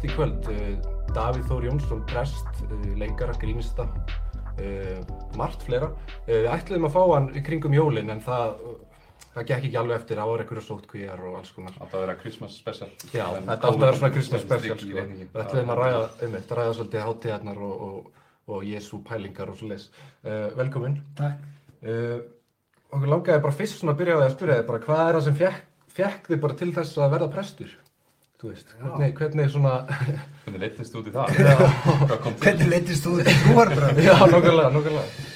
gest í kvöld, Davíð Þór Jónsson, prest, leikara, grínista, margt fleira. Við ætluðum að fá hann í kringum jólinn en það, það gekk ekki alveg eftir, það voru einhverja sótkvíjar og alls konar. Átti að vera Christmas special. Já, þetta átti að vera svona Christmas special sko. Við ætluðum að ræða um þetta, ræða svolítið hátíðarnar og, og og Jésu pælingar og svo leiðis. Uh, velkomin. Takk. Okkur langaði bara fyrst svona að byrja á því að spyrja þig bara hvað er það sem fekk, fekk þig bara til þess að verða prestur? Þú veist, hvernig, hvernig svona... hvernig leytist þú út í það? hvernig leytist þú út í trúarbröð? Já, nokkulega, nokkulega.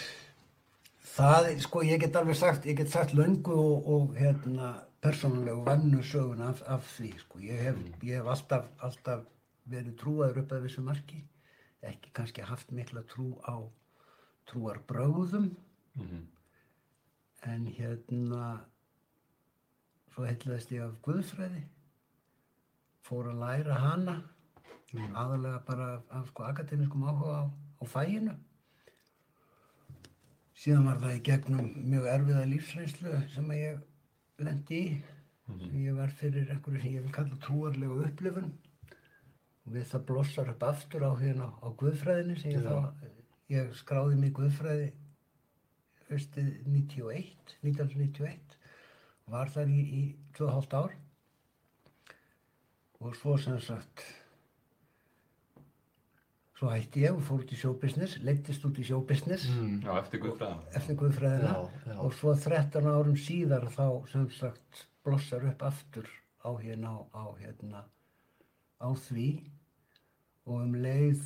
Það, sko, ég get alveg sagt, ég get sagt löngu og, og hérna, persónulega vannu sögun af, af því, sko. Ég hef, ég hef alltaf, alltaf verið trúaður upp að þessu marki ekki kannski haft mikla trú á trúar bröðum mm -hmm. en hérna svo heitlaðist ég af Guðfræði fór að læra hana. Mm. aðalega bara af sko akademiskum áhuga á, á fæinu síðan var það í gegnum mjög erfiða lífsreynslu sem ég lendi í. Mm -hmm. sem ég var fyrir einhverju sem ég vil kalla trúarlega upplifun. Og við það blossar upp aftur á hérna á Guðfræðinni sem ég þá, ég skráði mig Guðfræði höstið 91, 1991 var þar í, í 2,5 ár og svo sem sagt svo hætti ég og fór út í sjóbusiness leittist út í sjóbusiness mm, Já, eftir Guðfræðina. Eftir Guðfræðina. Já, já. og svo 13 árum síðar þá sem sagt blossar upp aftur á hérna á hérna á því. Og um leið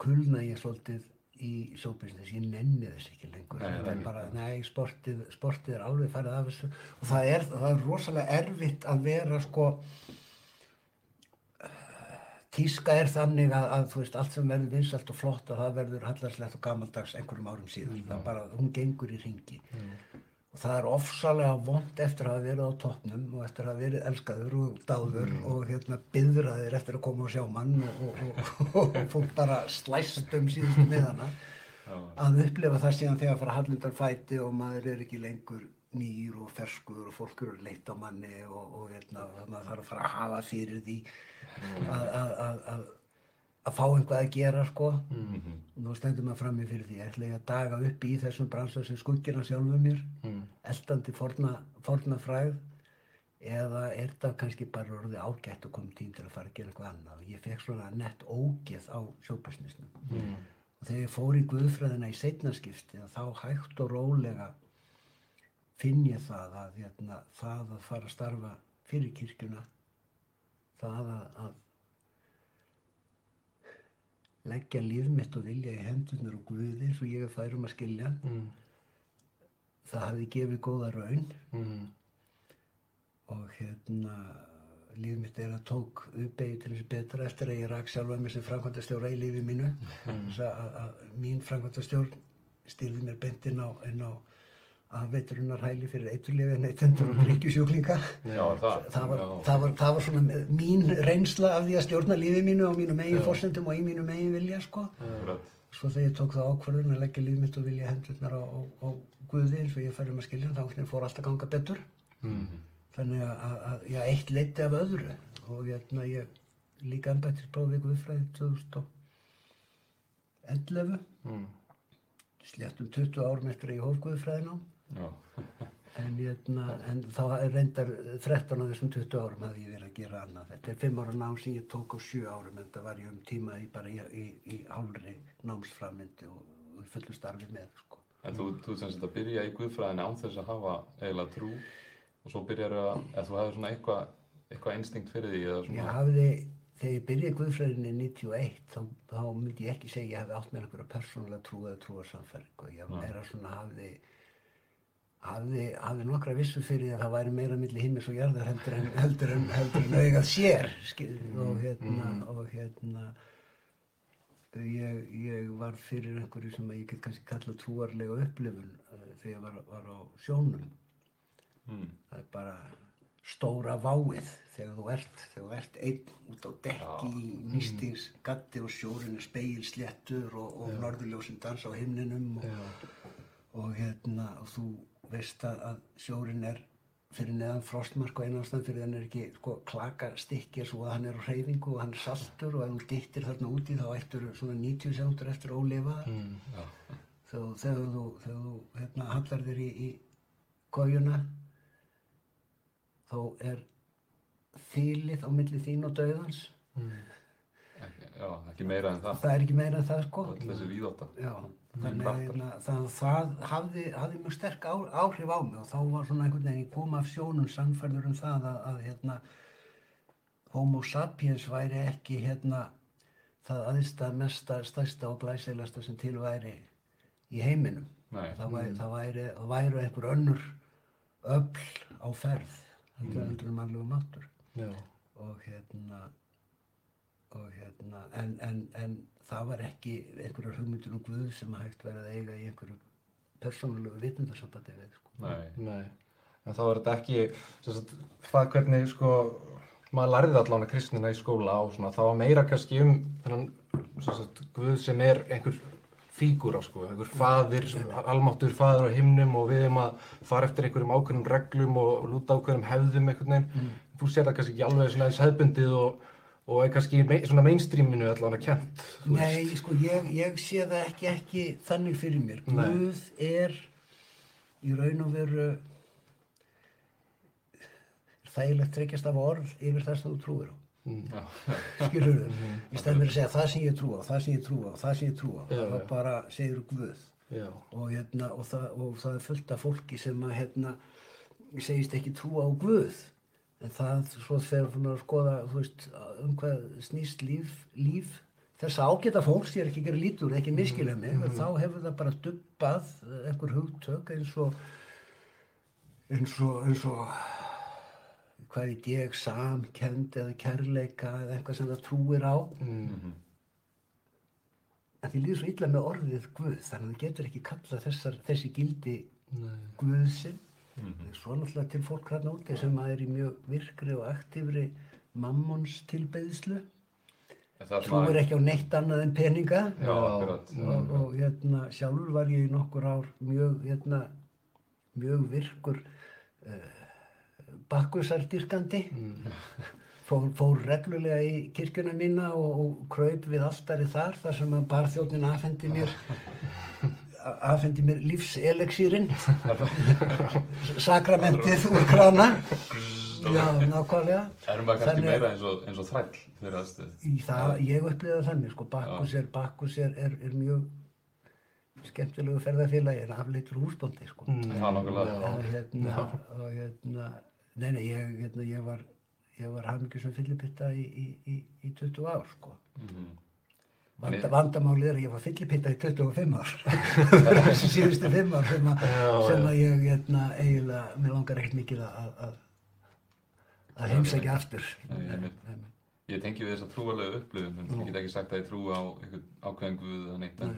kulna ég svolítið í sjóbusiness, ég nenni þess ekki lengur. Nei, það er bara, nei, sportið, sportið er alveg farið af þessu. Og það er, það er rosalega erfitt að vera sko tíska er þannig að, að veist, allt sem verður vinsalt og flott að það verður hallarslegt og gammaldags einhverjum árum síðan, mm. það bara, hún gengur í ringi mm. Og það er ofsalega vond eftir að hafa verið á toppnum og eftir að hafa verið elskaður og dáður mm. og hérna byðraðir eftir að koma og sjá mann og, og, og, og fólk bara slæst um síðustu miðana. Að upplifa það síðan þegar að fara hallundar fæti og maður er ekki lengur nýr og ferskur og fólk eru leitt á manni og hérna maður þarf að fara að hafa fyrir því að að fá einhvað að gera sko mm -hmm. nú stendur maður fram í fyrir því ætla ég að daga upp í þessum bransa sem skuggina sjálfuð mér mm. eldandi forna, forna fræð eða er það kannski bara orðið ágætt og komið tím til að fara að gera eitthvað annað og ég fekk svona nett ógeð á sjóparsnisnum mm. og þegar ég fór í Guðfræðina í setnarskipti þá hægt og rólega finn ég það að hérna, það að fara að starfa fyrir kirkuna það að, að leggja líf mitt og vilja í hendunar og Guði og ég er færum að skilja mm. það hafi gefið góða raun mm. og hérna líf mitt er að tók uppeyði til þessu betra eftir að ég rak sjálfa mér sem framkvæmtastjóra í lífi mínu mm. þess að, að mín framkvæmtastjórn stýrði mér bendin á, á aðveitrunarhæli fyrir eiturlefið neytendur og drikkjusjúklinga það, það, það, það var svona mín reynsla af því að stjórna lífið mínu á mínu megin fórsendum og í mínu megin vilja sko. svo þegar ég tók það ákvarðun að leggja lífið mitt og vilja hendurnar á, á, á Guði eins og ég færum að skilja þá fór allt að ganga betur. Mm. þannig að, að já, eitt leiti af öðru. Og ég, ég líka ennbættisprófið Guðfræði 2011 mm. sléttum 20 árum eftir að ég hóf Guðfræðin á en, hérna, en þá reyndar 13 af þessum 20 árum hafði ég verið að gera annað. Þetta er 5 ára nám sem ég tók á 7 árum en það var ég um tíma í, bara í, í, í hálfri námsframindi og, og fullu starfi með sko. En þú, þú semst að byrja í Guðfræðinu án þess að hafa eiginlega trú og svo byrjar að, að þú hefði svona eitthvað eitthva instinkt fyrir því eða svona Ég hafði, þegar ég byrjaði Guðfræðinu í 91 þá, þá myndi ég ekki segja ég hefði átt með einhverja persónulega trú eða trúarsamferð og ég meira svona hafði hafði, hafði nokkra vissu fyrir að það væri meira millir himmis og jarðar heldur en, heldur en, heldur en augað sér mm, og hérna, mm. og hérna ég, ég var fyrir einhverju sem ég get kannski kalla trúarlega upplifun uh, þegar ég var, var á sjónum. Mm. það er bara stóra váið þegar þú ert þegar þú ert einn út á dekki í nýstings gatti og sjórin er speilsléttur og, og norðurljósinn dansa á himninum og, og hérna, og þú veist að, að sjórin er fyrir neðan frostmark og einanstæðan fyrir hann er ekki sko klaka stykki svo að hann er á hreyfingu og hann er saltur og ef þú dyttir þarna úti þá ættur svona 90 sekundur eftir að ólifa Mm. Já. þegar, þegar þú, þegar þú hérna, hallar þér í, í kójuna þá er þýlið á milli þín og dauðans Ekki, já, ekki meira en það. það er ekki meira en það sko Öll þessi víðóta. Já, þannig að hérna, það, það hafði, hafði mjög sterk á, áhrif á mig og þá var svona einhvern veginn, ég kom af sjónum sannfærður um það að, að hérna, homo sapiens væri ekki hérna, það aðista mesta, stærsta og glæsilegasta sem til væri í heiminum. Nei. Það væri, það væri, það væri einhver önnur öll á ferð, þetta er heldur en mannlegu máttur Já. og hérna og hérna en, en, en það var ekki einhverjar hugmyndir um Guð sem hægt verið að eiga í einhverju persónulegu vitundasambandi við sko. Nei. Nei, en þá er þetta ekki, sagt, það hvernig sko, maður lærði allan að kristnina í skóla og svona, það var meira kannski um þennan, sagt, Guð sem er einhver fígúra, sko, einhver faðir, almáttur faðir á himnum og við erum að fara eftir einhverjum ákveðnum reglum og lúta ákveðnum hefðum einhvern veginn. Þú sér það kannski ekki alveg svona eins hefðbundið og, og er kannski svona mainstreaminu allan að kent, þú veist. Nei, sko, ég, ég sé það ekki, ekki þannig fyrir mér. Nei. Guð er í raun og veru þægilegt tryggjast af orð yfir það sem þú trúir á. Já. Skilur þau? Í stæðan fyrir að segja það sem ég trú á, það sem ég trú á, það sem ég trú á. Já, þá já. bara segir Guð. Já, Og, hérna, og, það, og það er fullt af fólki sem að hérna, segist ekki trúa á Guð. En það svo þegar þú að skoða veist, um hvað snýst líf, líf þess ágæta fólks, ég er ekki að gera lítur, ekki miskilja mig, mm þá hefur það bara dubbað eh, einhver hugtök eins og eins og, eins og hvað veit ég, samkend eða kærleika eða eitthvað sem það trúir á. mm. En því líður svo illa með orðið Guð, þannig að það getur ekki kallað þessar, þessi gildi Nei. Guðsinn. Mhm. Svo náttúrulega til fólk hérna úti sem að er í mjög virkri og aktífri mammons tilbeðslu. En það Trúir ekki á neitt annað en peninga. Já, akkurat. Og, og hérna, sjálfur var ég í nokkur ár mjög, hérna, mjög virkur uh, bakkusardyrkandi. Fór, fór reglulega í kirkjuna mína og, og kraup við altari þar, þar sem að barþjóðnin afhendi mér afhendi mér lífseleksýrin sakramentið úr krana já, nákvæmlega Erum maður kannski meira eins og, eins og þræll fyrir aðstöð? í það, ég upplýði það þannig sko, Bakkus er, Bakkus er, er, er mjög skemmtilegu ferðarfélagi en afleitur húsbóndi sko. Það er nokkulega. og hérna, og hérna nei, nei, ég, hérna, ég var ég var hafingjur sem fyllipitta í, í, í, í 20 ár sko. Mhm. Vanda, vandamálið er að ég var fyllipitta í 25 ár. Þessi síðustu 5 ár sem, að, Já, sem að ég hérna, eiginlega, mér langar ekkert mikið að að, að heimsækja aftur. Nei, ég. Nei, nei. Ég tengi við þessa trúalegu upplifun, en ég get ekki sagt að ég trúi á ákveðin guð eða neitt, en,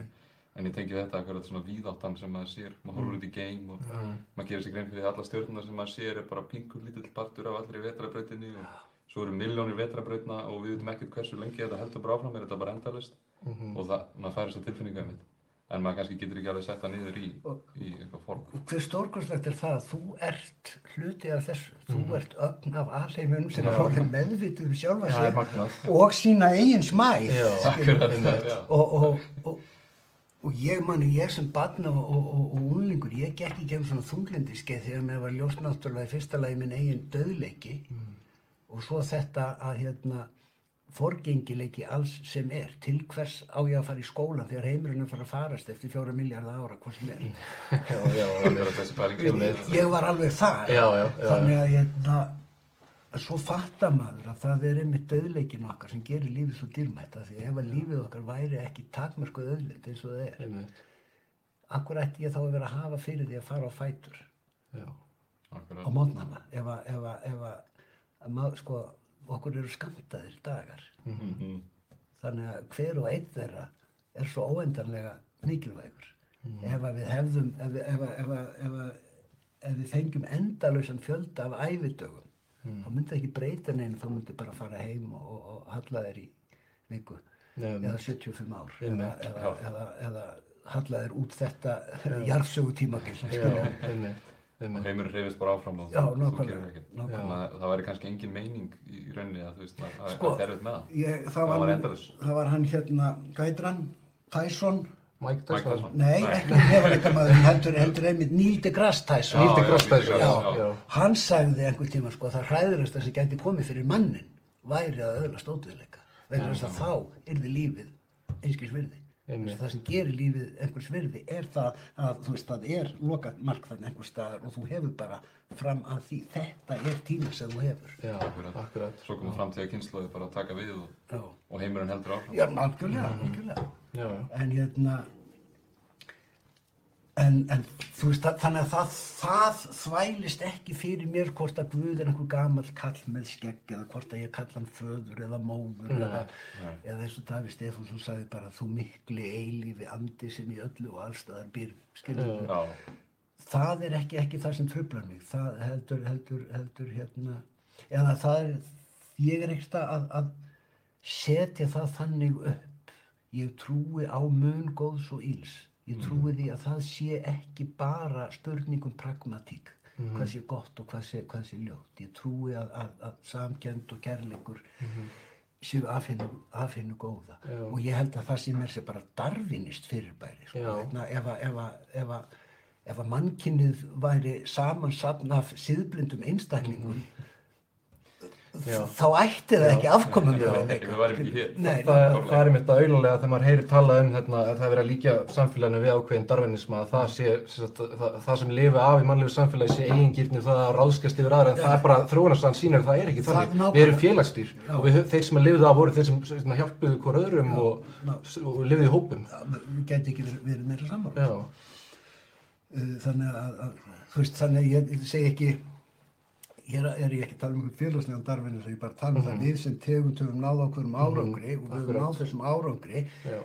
en ég tengi þetta akkurat svona víðáttan sem maður sér, maður horfur út í geim og maður gerir sér grein fyrir að alla stjórnuna sem maður sér er bara pinkur lítill partur af allri vetrabrautinni og svo eru miljónir vetrabrautna og við veitum ekkert hversu lengi þetta heldur bara áfram, er þetta bara endalist og það, maður fær þessa tilfinningu einmitt. En maður kannski getur ekki alveg sett það niður í, í eitthvað form. Hver stórkostlegt er það að þú ert hluti af þessu, þú ert ögn af alheimunum sem er orðin meðvitið um sjálfa sig og sína eigin smæð Já, Akkurat, já. og, og, og, og ég mani, ég sem barna og, og, og, og unlingur, ég gekk í gegnum svona þunglindiskeið þegar mér var ljóst náttúrulega í fyrsta lagi minn eigin döðleiki og svo þetta að hérna forgengileiki alls sem er til hvers á ég að fara í skóla þegar heimurinn er að fara að farast eftir fjóra miljardar ára hvað sem er já, já, ég, ég var alveg þar Já, já, já, þannig að ég na, svo fattar maður að það er einmitt döðleikin okkar sem gerir lífið svo dýrmætt af því ef að lífið okkar væri ekki takmörkuð auðleitt eins og það er einmitt. akkur ætti ég þá að vera að hafa fyrir því að fara á fætur Já, á mótnana ef að, ef að, ef að, að maður, sko, okkur eru skamtaðir dagar. Mhm. þannig að hver og einn þeirra er svo óendanlega mikilvægur. Ef að við hefðum ef, ef, ef, ef, við fengjum endalausan fjölda af ævidögum þá myndi það ekki breyta neina þá myndi bara fara heim og, og, og halla þér í viku Nei, eða 75 ár eða, eða, eða, eða hallaðir út þetta jarðsögu heimurinn reyfist bara áfram og Já, þú nákvæmlega, gerir ekkert. nákvæmlega. Þannig að það væri kannski engin meining í rauninni að þú veist að að- Sko, það er með það ég, það, Það var, var endalaus. það var hann hérna Gædran, Tyson Mike Mike Tyson. Nei, ekki nefnilega heldur, heldur einmitt Neil deGrasse Tyson Neil deGrasse Tyson, já, já. já. hann sagði einhvern tíma sko að það hræðilegsta sem gæti komið fyrir mannin væri að öðlast ódöðleika vegna þess að þá yrði lífið einskils virði. Það sem gerir lífið einhvers virði er það að þú veist það er loka mark þannig einhvers staðar og þú hefur bara fram að því þetta er tíma sem þú hefur Já, Akkurat. akkurat. Svo komum framtíða kynnslóði bara að taka við og, já, og heimurinn heldur áfram já algjörlega, algjörlega Já, já. en hérna en, en þú veist þannig að það, það þvælist ekki fyrir mér hvort að Guð er einhver gamall kall með skegg eða hvort að ég kalla hann föður eða móður eða, nei. eða eins og Daví Stefánsson sagði bara þú mikli eilífi andi sem í öllu og allstaðar býr skilur Já. Já, það er ekki, ekki það sem tröflar mig það heldur, heldur, heldur hérna eða það er ég er ekkert að, að setja það þannig upp ég trúi á mun góðs og íls ég trúi því að það sé ekki bara spurningum pragmatík hvað sé gott og hvað sé, hvað sé ljótt. Ég trúi að, að, að samkjönd og kærleikur séu afhennu, afhennu góða. Já. og ég held að það sé mér sé bara darvinist fyrirbæri sko. Vegna ef að, mannkynnið væri samansapn af síðblindum einstaklingum Já. þá ætti það ekki afkomum Já, við værum ekki hér. Nei, Það, það er einmitt að auðlulega þegar maður heyrir talað um hérna, að það er verið að líka samfélaginu við ákveðin darwinisma að það sé, það, það sem lifi af í mannlegu samfélagi sé eigingirni það að ráðskast yfir aðra en það er bara þróunarsann sínir að það er ekki Það þannig. Við erum félagsdýr Já. og við, þeir sem að lifið af voru þeir sem, sem hjálpuðu hvort öðrum og, og lifið í hópum. við geti ekki verið, meira saman Já, þannig að, að veist, þannig að ég, ég Hér er ég ekki að tala um félagslegan darfinni sem ég bara tala um það. Við sem tegund höfum náð ákveðum árangri og við höfum náð þessum árangri já,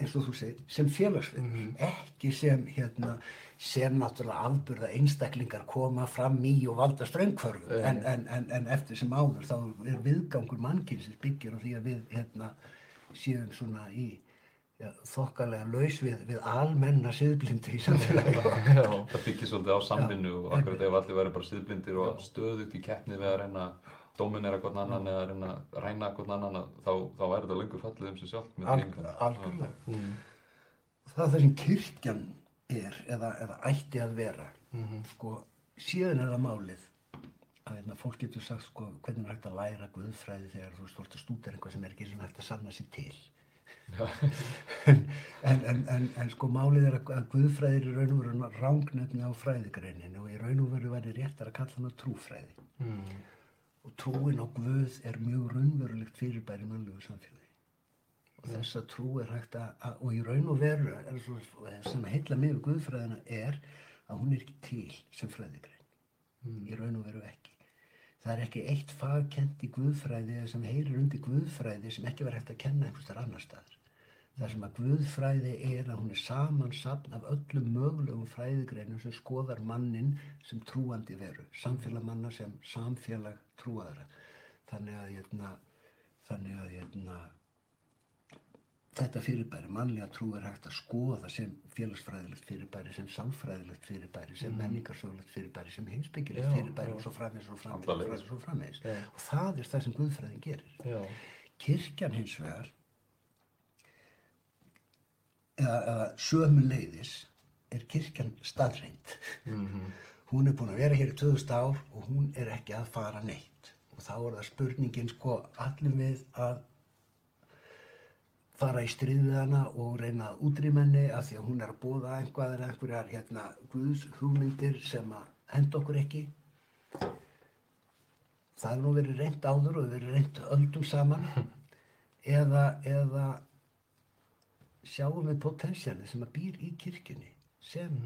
eins og þú segir, sem félagsvinur, ekki sem hérna, sem náttúrulega afburða einstaklingar koma fram í og valda ströngkvörfu, Nei. en, en, en, en eftir sem áður þá er viðgangur mannkynsins byggir á því að við hérna, séum svona í ja, þokkalega laus við, við almenna siðblindu í samfélagi. já, Það byggir svolítið á samvinnu og akkurat ef allir verður bara síðblindir og stöðugt í keppni við að reyna að dominera hvern annan eða að reyna að ræna hvern annan þá, þá er þetta lengur fallið um sig sjálf algjörlega. mm, Það er það sem kirkjan er eða, eða ætti að vera. Mhm. Sko, síðan er það málið að hérna, fólk getur sagt sko, hvernig er hægt að læra guðfræði þegar þú veist, stúdera eitthvað sem er ekki hægt að sanna sér til. en, en, en, en sko málið er að, að guðfræði er í raun og veru rángnefni á fræðigreininu og í raun og veru væri réttar að kalla hana trúfræði. mm, Og trúin á guð er mjög raunverulegt fyrirbæri mannlegu samfélagi. Og þessa trú er hægt að, að og í raun og veru er svo, sem heilla mig við guðfræðina er að hún er ekki til sem fræðigrein. Í raun og veru ekki. Það er ekki eitt fagkent í guðfræði sem heyrir undir guðfræði sem ekki verið hægt að kenna einhvers þar annar staðar. Það sem að guðfræði er að hún er samansapn af öllum mögulegum fræðigreinum sem skoðar mannin sem trúandi veru, samfélag manna sem samfélag trúaðara. Þannig að, hérna, þannig að hérna, þetta fyrirbæri, mannlega trú er hægt að skoða sem félagsfræðilegt fyrirbæri, sem samfræðilegt fyrirbæri, sem menningarsögulegt fyrirbæri, sem heimsbyggilegt fyrirbæri já. og svo framvegis og Alla og framvegis og. Já. Og það er það sem Guðfræðin gerir. já, Kirkjan hins vegar, eða, eða sömu leiðis, er kirkjan staðreind. mhm, Hún er búin að vera hér í 2000 ár og hún er ekki að fara neitt. Og þá er það spurningin, sko, allir við að fara í stríð við hana og reyna að útrýma henni af því að hún er að búða einhvað eða einhverjar hérna, guðs hugmyndir sem að henda okkur ekki. Það er nú verið reynd áður og verið reynd öldum saman eða, eða sjáum við potensialið sem að býr í kirkjunni sem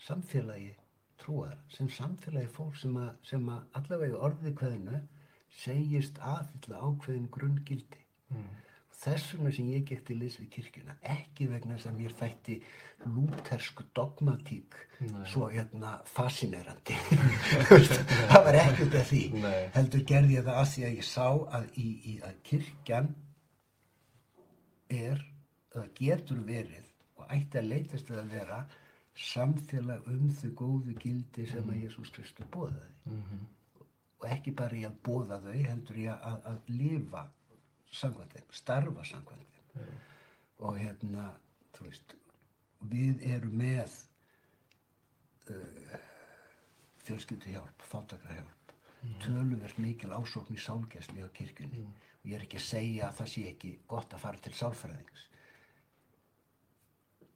samfélagi trúar, sem samfélagi fólk sem að, sem að allavega í orði kveðinu segist aðfylla ákveðin grunngildi. Þess vegna sem ég gekk til liðs við kirkjuna, ekki vegna þess að mér þætti lútersku dogmatík Nei. svo hérna fascinerandi. það var ekkert af því. Nei. Heldur gerði ég það að því að ég sá að, í, í, að kirkjan er, eða getur verið og ætti að leitast við að vera samfélag um þau góðu gildi sem að Jésús Kristur bóðaði Mhm. og ekki bara í að bóða þau heldur í að, að, lifa samkvæmt þeim, starfa samkvæmt þeim. Og hérna þú veist við erum með uh, fjölskylduhjálp, fátakrahjálp töluvert mikil ásókn í sálgæsli á kirkjunni. Og ég er ekki að segja að það sé ekki gott að fara til sálfræðings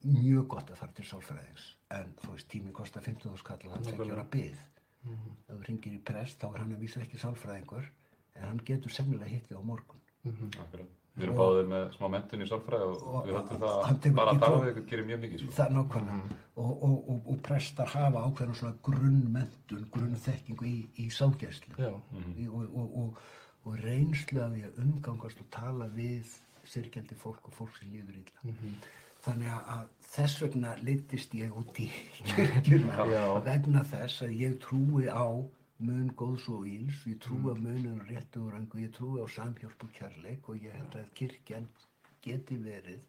mjög gott að fara til sálfræðings en þú veist tíminn kostar 15.000 skall og hann þekkja ára byð ef þú ringir í prest þá er hann að vísa ekki sálfræðingur en hann getur sennilega hittið á morgun. Akkurat. Við erum báðir með smá mentun í sálfræði og, Og- við hann það að bara að tala við ykkur gerir mjög mikið sko. það er nákvæmlega og, og, og, og prestar hafa ákveðna svona grunnmentun, grunnþekkingu í, í sálgæslu. Já. Í- og, og, og, og reynslu af því að umgangast og tala við syrgjandi fólk og fólk sem líður illa þannig að, þess vegna litist ég út í kirkjuna Já. vegna þess að ég trúi á mun góðs og íls, ég trúi á munin rétt og rangu, ég trúi á samhjálp og kærleik og ég held að kirkjan geti verið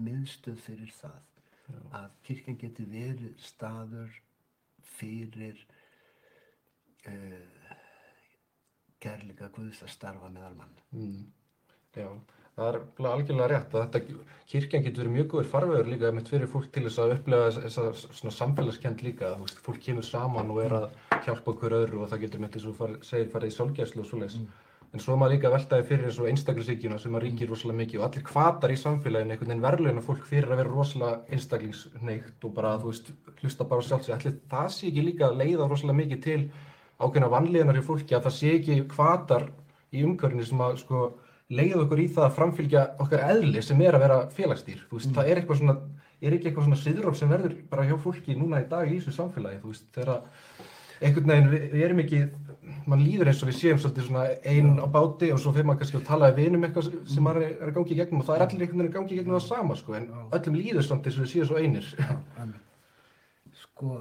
miðstöð fyrir það að kirkjan geti verið staður fyrir uh, kærleika Guðs að starfa meðal mann Mm. Já, það er algjörlega rétt að þetta, kirkjan getur verið mjög góður farvegur líka einmitt fyrir fólk til þess að upplega þessa svona samfélagskend líka, veist, fólk kemur saman og er að hjálpa okkur öðru og það getur með þess að far, segir farið í sálgæslu og svoleiðis. En svo er maður líka að veltaði fyrir eins og einstaklingsíkjuna sem að ríkir rosalega mikið og allir kvatar í samfélaginu einhvern veginn verðlauna fólk fyrir að vera rosalega einstaklingsneitt og bara, þú veist, hlusta bara á sjálfsig. Allir það sé ekki líka leiða rosalega mikið til ákveðna vanlíðanar í fólki að það sé ekki kvatar í umhverfinu sem að sko leiða okkur í það að framfylgja okkar eðli sem er að vera félagsdýr. Þú veist, það er eitthvað svona, er ekki eitthvað svona siðróf sem verður bara hjá fólki núna í dag í þessu samfélagi, veist, þegar einhvern veginn við, við erum ekki, mann líður eins og við séum svolítið svona einn á báti og svo fyrir maður kannski að tala við vinum eitthvað sem maður er er að gangi í gegnum og það er allir einhvern veginn að gangi í gegnum það sama sko, en öllum líður samt eins og við séum svo einir. sko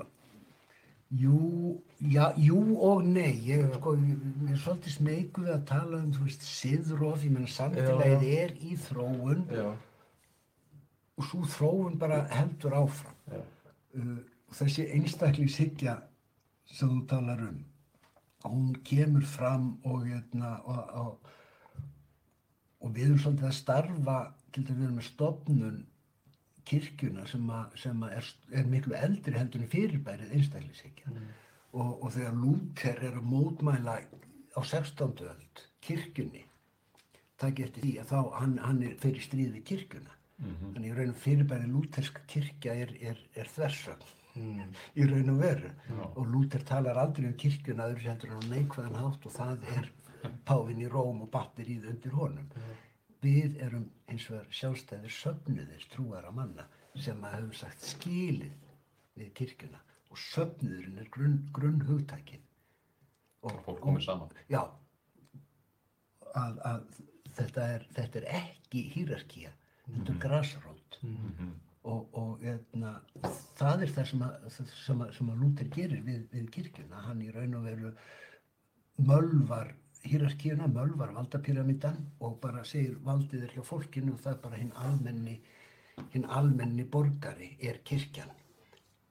jú, já, jú og nei ég sko, er svolítið smeyku við að tala um, þú veist, siðróf ég menna samfélagið er í þróun. Já, og svo þróun bara heldur áfram. Uh, þessi einstaklingshyggja sem þú talar um hún kemur fram og, hérna, og, og, og við erum svolítið að starfa til að við erum með stofnun kirkjuna sem, að, sem að er, er miklu eldri heldur en fyrirbærið einstaklingshyggja. Og, og þegar Lúther er að mótmæla á 16. öld kirkjunni takk eftir því að þá hann, hann er fyrir stríð við kirkjuna. Þannig í raun og fyrirbæri lúterska kirkja er, er, er þversögn. Mm, í raun og veru. Og Lúther talar aldrei um kirkjuna öðru heldur en á neikvæðan hátt og það er páfinn í Róm og batterið undir honum við erum eins og er sjálfstæðir söfnuðir trúara manna sem að höfum sagt skilið við kirkjuna og söfnuðurinn er grunn, grunn hugtækið og, Fólk komið saman. já. Að, að þetta, er, þetta er ekki hýrarkía þetta er grasrót. Og, og etna, það er það sem að, sem að, sem að Lúther gerir við, við kirkjuna. Hann í raun og veru mölvar hýrarkíuna, mölvar valdapyramidan og bara segir valdið er hjá fólkinu og það er bara hinn almenni hinn almenni borgari er kirkjan.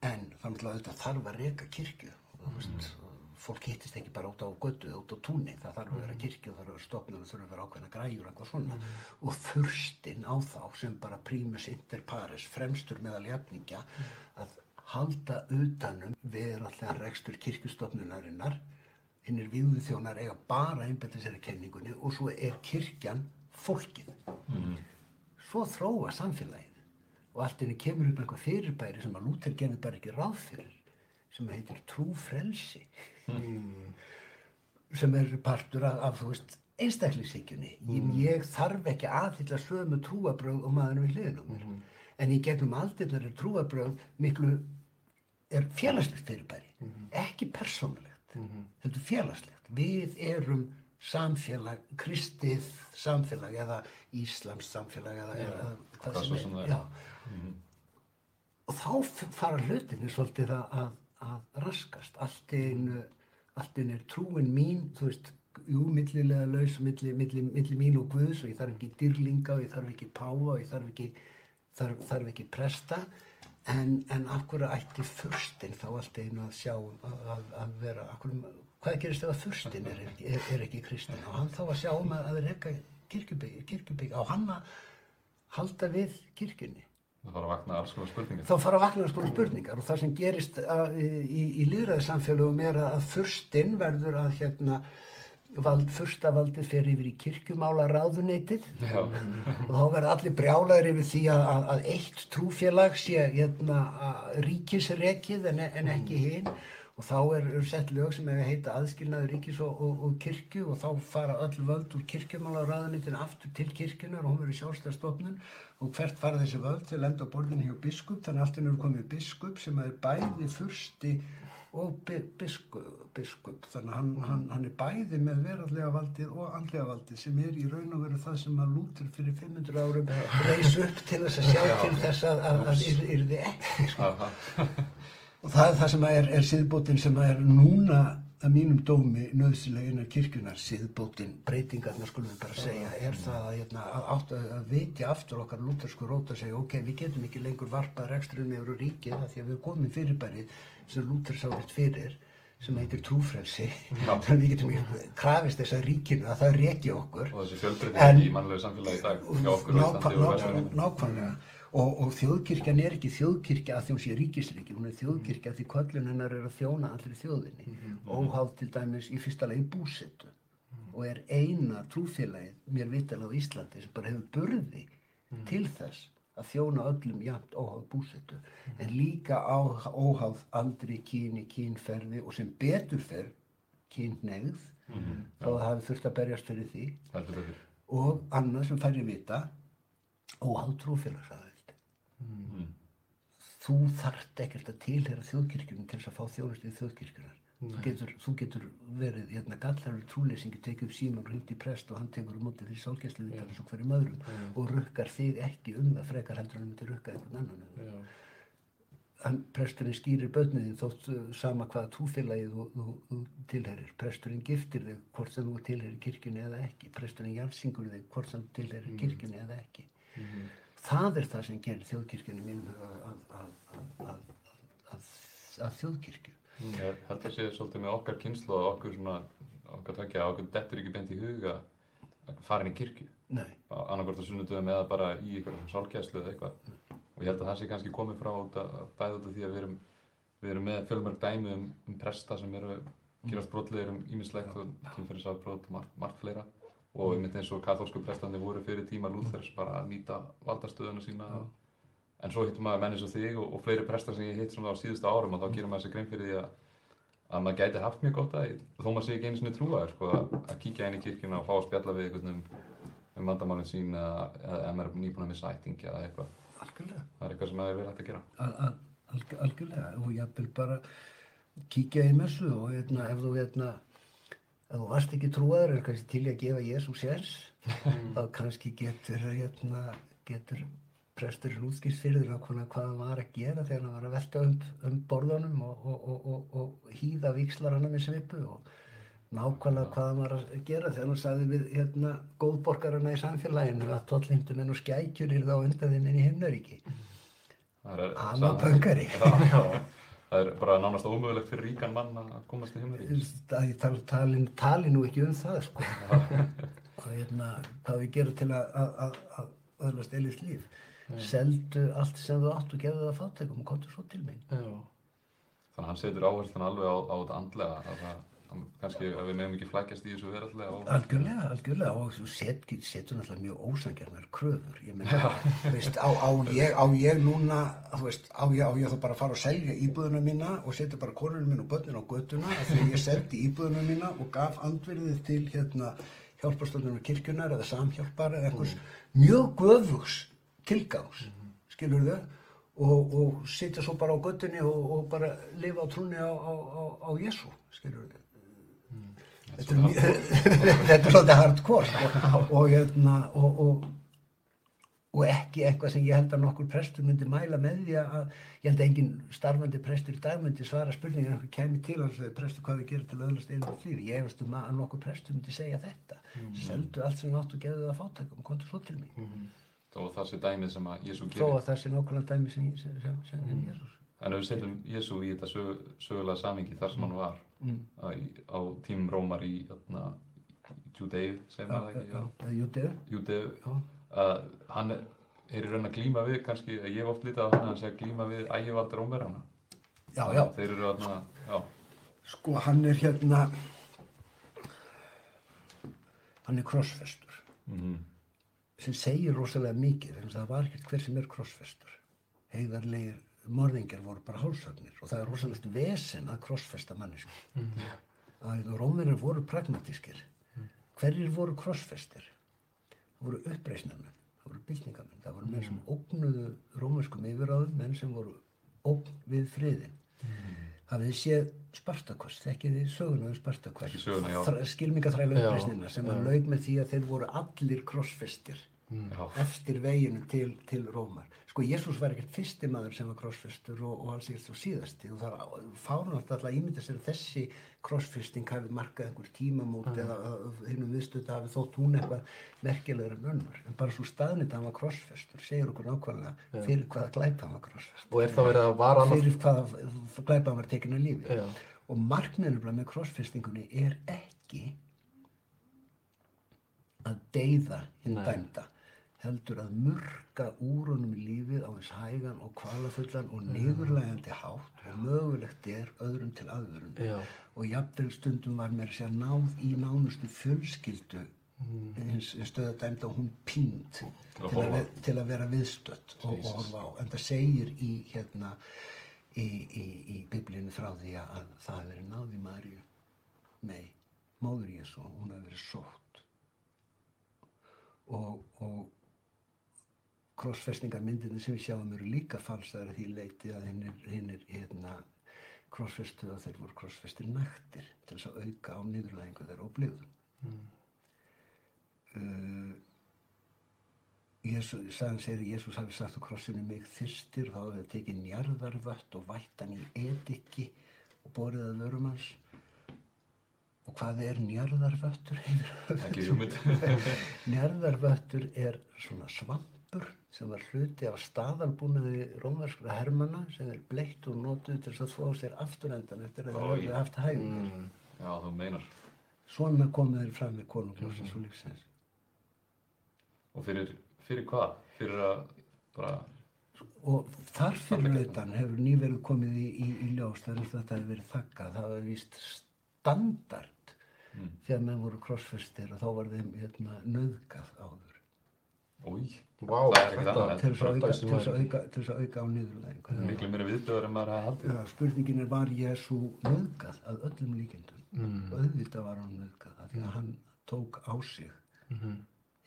En þannig að þetta þarf að reka kirkju veist, fólk hittist ekki bara út á götu út á túnni, það þarf að vera kirkju það þarf að vera stofnun, það þarf að vera ákveðna græjur og eitthvað svona. Og þurstinn á þá sem bara primus inter pares fremstur meðal jafningja að halda utanum verallega rekstur kirkjustofnunarinnar hinnir viðu þjónar eiga bara einbættis þeirri kenningunni og svo er kirkjan fólkið. Svo þróa samfélagið og allt inni kemur upp eitthvað fyrirbæri sem að Lúther gerði bara ekki ráð fyrir sem heitir trúfrelsi. Sem er partur af, af þú veist, einstaklingsíkjunni ég, ég þarf ekki aðhylla sömu trúabröð og maður við hliðin á mér. En í gegnum aldirnar er trúabröð miklu er félagslegt fyrirbæri ekki persónulegt þetta er félagslegt. Við erum samfélag, kristið samfélag eða íslams samfélag eða, eða hvað sem er. er. Já. og þá fara hlutinni svolítið að, að, raskast. Allt í einu allt í einu er trúin mín þú veist, jú, millilega laus milli, milli, milli mín og Guðs og ég þarf ekki dýrlinga og ég þarf ekki páfa og ég þarf ekki þarf, þarf ekki presta en, en af hverju ætti furstinn þá allt einu að sjá að, að, að vera, hverju, hvað gerist ef að furstinn er, er, er ekki kristinn? Og hann þá að sjá um að, að reyka kirkjubygg, kirkjubygg á hann að halda við kirkjunni? Það fara að vakna alls konar spurningar. þá fara að vakna svona spurningar. Og það sem gerist að, í, í líðræðisamfélögum er að furstinn verður að hérna vald, furstavaldið fer yfir í kirkjumála ráðuneytið og þá verða allir brjálæðir yfir því að, að, eitt trúfélag sé hérna, ríkisrekið en, en ekki hinn og þá er, er sett lög sem hefur heita aðskilnaður ríkis og, og, og kirkju og þá fara öll völd úr kirkjumála ráðunitin aftur til kirkjunar og hún verður sjálfstæðstofnun og hvert fara þessi völd? Til enda á borðinu hjá biskup þannig að allt er komið biskup sem er bæði fursti og bi, biskup, biskup þannig að hann, hann, hann er bæði með veraldlega valdið og andlega valdið sem er í raun og veru það sem að Lútur fyrir 500 árum reys upp til þess að sjá til þess að, að, að yr, yrði ekki sko. Og það er það sem er, er siðbótin sem er núna að mínum dómi nöðsilega innan kirkjunar siðbótin, breytingarna skulum við bara segja er það að, hérna, að, að, að vitja aftur okkar lútersku rót að segja ok, við getum ekki lengur varpað rekstrunni yfir ríkið því að við komum fyrirbæri sem Lúter sáðist fyrir sem heitir trúfrelsi. Þannig að við getum krafist þess að ríkinu að það reki okkur. Og þessi fjölbreyting í mannlegu samfélagi í dag hjá okkur nákvæmlega. Og, og þjóðkirkjan er ekki þjóðkirkja að því hún sé ríkisríki, hún er þjóðkirkja því köllun hennar er að þjóna allri þjóðinni. Óháð til dæmis í fyrsta lagi búsettu og er eina trúfélagið mér vitalega á Íslandi sem bara hefur burði til þess að þjóna öllum jafnt óháð búsettu en líka á, óháð aldri, kyni, kynferði og sem betur fer kynneigð þá það hafi þurft að berjast fyrir því. Og annað sem færri vita óháð trúfélagsaðild. Mm. þú þarft ekkert að tilhera þjóðkirkjunum til þess að fá þjónustu í þjóðkirkjunar getur, þú getur verið hérna gallarur trúleysingi, tekið upp síman og hringt í prest og hann tekur um mótið því sálgæslu við eins og hverjum öðrum og rukkar þig ekki um það frekar heldur hann myndi rukka einhvern annan um. Já. hann, presturinn skýrir börniðin þótt uh, sama hvaða trúfélagið þú, þú, þú tilherir. Presturinn giftir þig hvort sem þú tilherir kirkjunni eða ekki. Presturinn jarðsingur þig hvort sem þú tilherir kirkjunni eða ekki. Það er það sem gerir þjóðkirkjunni mínum að, að, að, að þjóðkirkju. Ég held að sé svolítið með okkar kynslu og okkur svona, okkar tvekja, okkur dettur ekki beint í huga að fara inn í kirkju. Nei, annarkvort á sunnudöðum eða bara í einhverjum sálgæslu eða eitthvað. Og ég held að það sé kannski komið frá út að, bæði út af því að við erum, við erum með fjölmörg dæmi um, um presta sem eru gerast brotlegir um ímislegt og kynferðisafbrot og margt, margt fleira. Og einmitt eins og katholsku prestandi voru fyrir tíma Lúthers bara að nýta valdastöðuna sína. En svo hittum maður menn eins og þig og, og fleiri prestar sem ég hitt svona á síðustu árum og þá gerir maður sér grein fyrir því að að maður gæti haft mjög gott að þó maður sé ekki einu sinni trúaður sko, að, að kíkja inn í kirkjuna og fá að spjalla við einhvern um, um vandamálinn sín eða maður er nýbúin að missa ættingi eða eitthvað. algjörlega. Það er eitthvað sem maður er vel hægt að gera. Al, al, alg, algjörlega. Og jafnvel bara kíkja í messu og hérna, ef þú hérna, ef þú varst ekki trúaður er kannski til að gefa Jésu sérs, þá kannski getur, hérna, getur presturinn útskýrt fyrir nákvæmlega hvað hann var að gera þegar hann var að velta um, um borðunum og, og, og, og, og hýða víkslarana með svipu og nákvæmlega hvað hann var að gera þegar hann sagði við hérna góðborgarana í samfélaginu að tollheimtumenn og skækjur er þá undan þeim inn í himnaríki. Hann var pöngari. Það er bara nánast ómögulegt fyrir ríkan mann að komast í himnaríki. Það ég tala, tali, tali nú ekki um það sko. og hérna, hvað við gerum til að, öðlast eilist líf. Seldu allt sem þú átt og gefðu það fátækum og komdu svo til mig. Já. Þannig að hann setur áherslan alveg á, á þetta andlega. að Það, að kannski að við meðum ekki flækjast í þessu verallega. Og, Algjörlega, algjörlega og þú set, setur náttúrulega mjög ósangjarnar kröfur. Ég meina, þú veist, á, á, ég, á ég núna, þú veist, á ég, á ég þá bara að fara og selja íbúðuna mína og setja bara konunum mín og börnin á göttuna af því að ég seldi íbúðuna mína og gaf andvirðið til hérna hjálparstofnunum kirkjunar eða samhjálpar eða einhvers mjög göfugs tilgangs, skilur þau? Og, og sitja svo bara á göttunni og, og bara lifa á trúni á, á, á, á Jésu, skilur þau? Mjög- þetta er svolítið hardcore og, hérna, og, og, og ekki eitthvað sem ég held að nokkur prestur myndi mæla með því að ég held að engin starfandi prestur í dag myndi svara spurningin ef einhver kæmi til hans og prestur hvað við gerum til að öðlast einu lífi. Ég efast um að nokkur prestur myndi segja þetta. Seldu allt sem átt og gefðu það fátækum, komdu svo til mig. Og það sé dæmið sem að Jésu þó gerir. að það sé nákvæmlega dæmi sem, sem, sem, sem mm. Jésús. En ef við setjum Jésu í þetta sög, sögulega samingi þar sem hann var Mm. á, í- á tímum Rómar í þarna, Júdeið, segir maður það ekki? Júdeu, að hann er, í raun að glíma við kannski, ég hef oft litið á hann að hann sé að glíma við ægivald Rómverjana. já, já, Þeir eru þarna, já, sko hann er hérna, hann er krossfestur. mm sem segir rosalega mikið en það var ekkert hver sem er krossfestur. Heiðarlegir morðingjar voru bara hálsagnir og það er rosalegt vesen að krossfesta mannesku Mhm. að rómverjar voru pragmatískir. Hverjir voru krossfestir? Það voru uppreisnarmenn það voru byltingamenn, það voru menn sem ógnuðu rómverskum yfiráðum, menn sem voru ógn við friðin hafið þið séð Spartakos, þekkið þið söguna um Spartakos? Já, uppreisnina sem að laug með því að þeir voru allir krossfestir já, eftir veginu til, til Rómar. Sko, Jésús var ekkert fyrsti maður sem var krossfestur og, og alls ekkert svo síðasti og það fárnátt alltaf ímynda sér að þessi krossfesting hafi markað einhver tímamót eða hinnum viðstötu hafi þótt hún eitthvað merkilegur en önnur. En bara svo staðnit að hann var krossfestur segir okkur nákvæmlega fyrir hvaða glæpa hann var krossfestur. Og er þá verið að vara annað? Fyrir hvaða glæpa hann var tekinn að lífi. Já. Og markmiðinu með krossfestingunni er ekki að deyða hinn dæmda heldur að murka úr honum í lífið á eins hægan og kvalafullan og niðurlægandi hátt og mögulegt er öðrum til aðvörun. Já. og jafnvel stundum var mér að segja náð í nánustu fjölskyldu hins stöða dæmda og hún pínd til, að til að vera viðstött og, og horfa á. En það segir í hérna í, í, í biblíinu frá því að það hafi verið náð í Maríu. Nei, móður Jésu hún hafi verið sótt. Og, og krossfestingarmyndinni sem við sjáum eru líka falsaðar að því leiti að hinn er, er hérna krossfestu að þeir voru krossfestir nættir til þess að auka á niðurlægingu þeirra og blíðum. Uh, Jésu, sagðan segir Jésús hafi sagt á krossinu mig þyrstir þá hefði tekið njarðarvött og vætt hann í ediki og borið að vörum hans og hvað er njarðarvöttur? Njarðarvöttur er svona svampur sem var hluti af staðalbúnaði rómverskra hermanna sem er bleitt og notuð til að þvó sér afturendan eftir að Oj. höfðu haft hægur. Mm. Já, þú meinar. Svona komu þeir fram með konungljósins og lífsins. Og fyrir, fyrir hvað? Fyrir að bara, Og þar fyrir utan hefur nýverið komið í, í, í ljós þar að þetta hefur verið þakkað. Það var víst standard Mm. þegar menn voru krossfestir og þá var þeim hérna, nöðgað áður. új, Annað. Til þess að auka, var- á niðurlægingu. miklu meiri viðbjöður en maður hafa haldið. Já, spurningin er var Jésu nöðgað að öllum líkindum. Mm. Og auðvitað var hann nöðgað af því að hann tók á sig Mhm.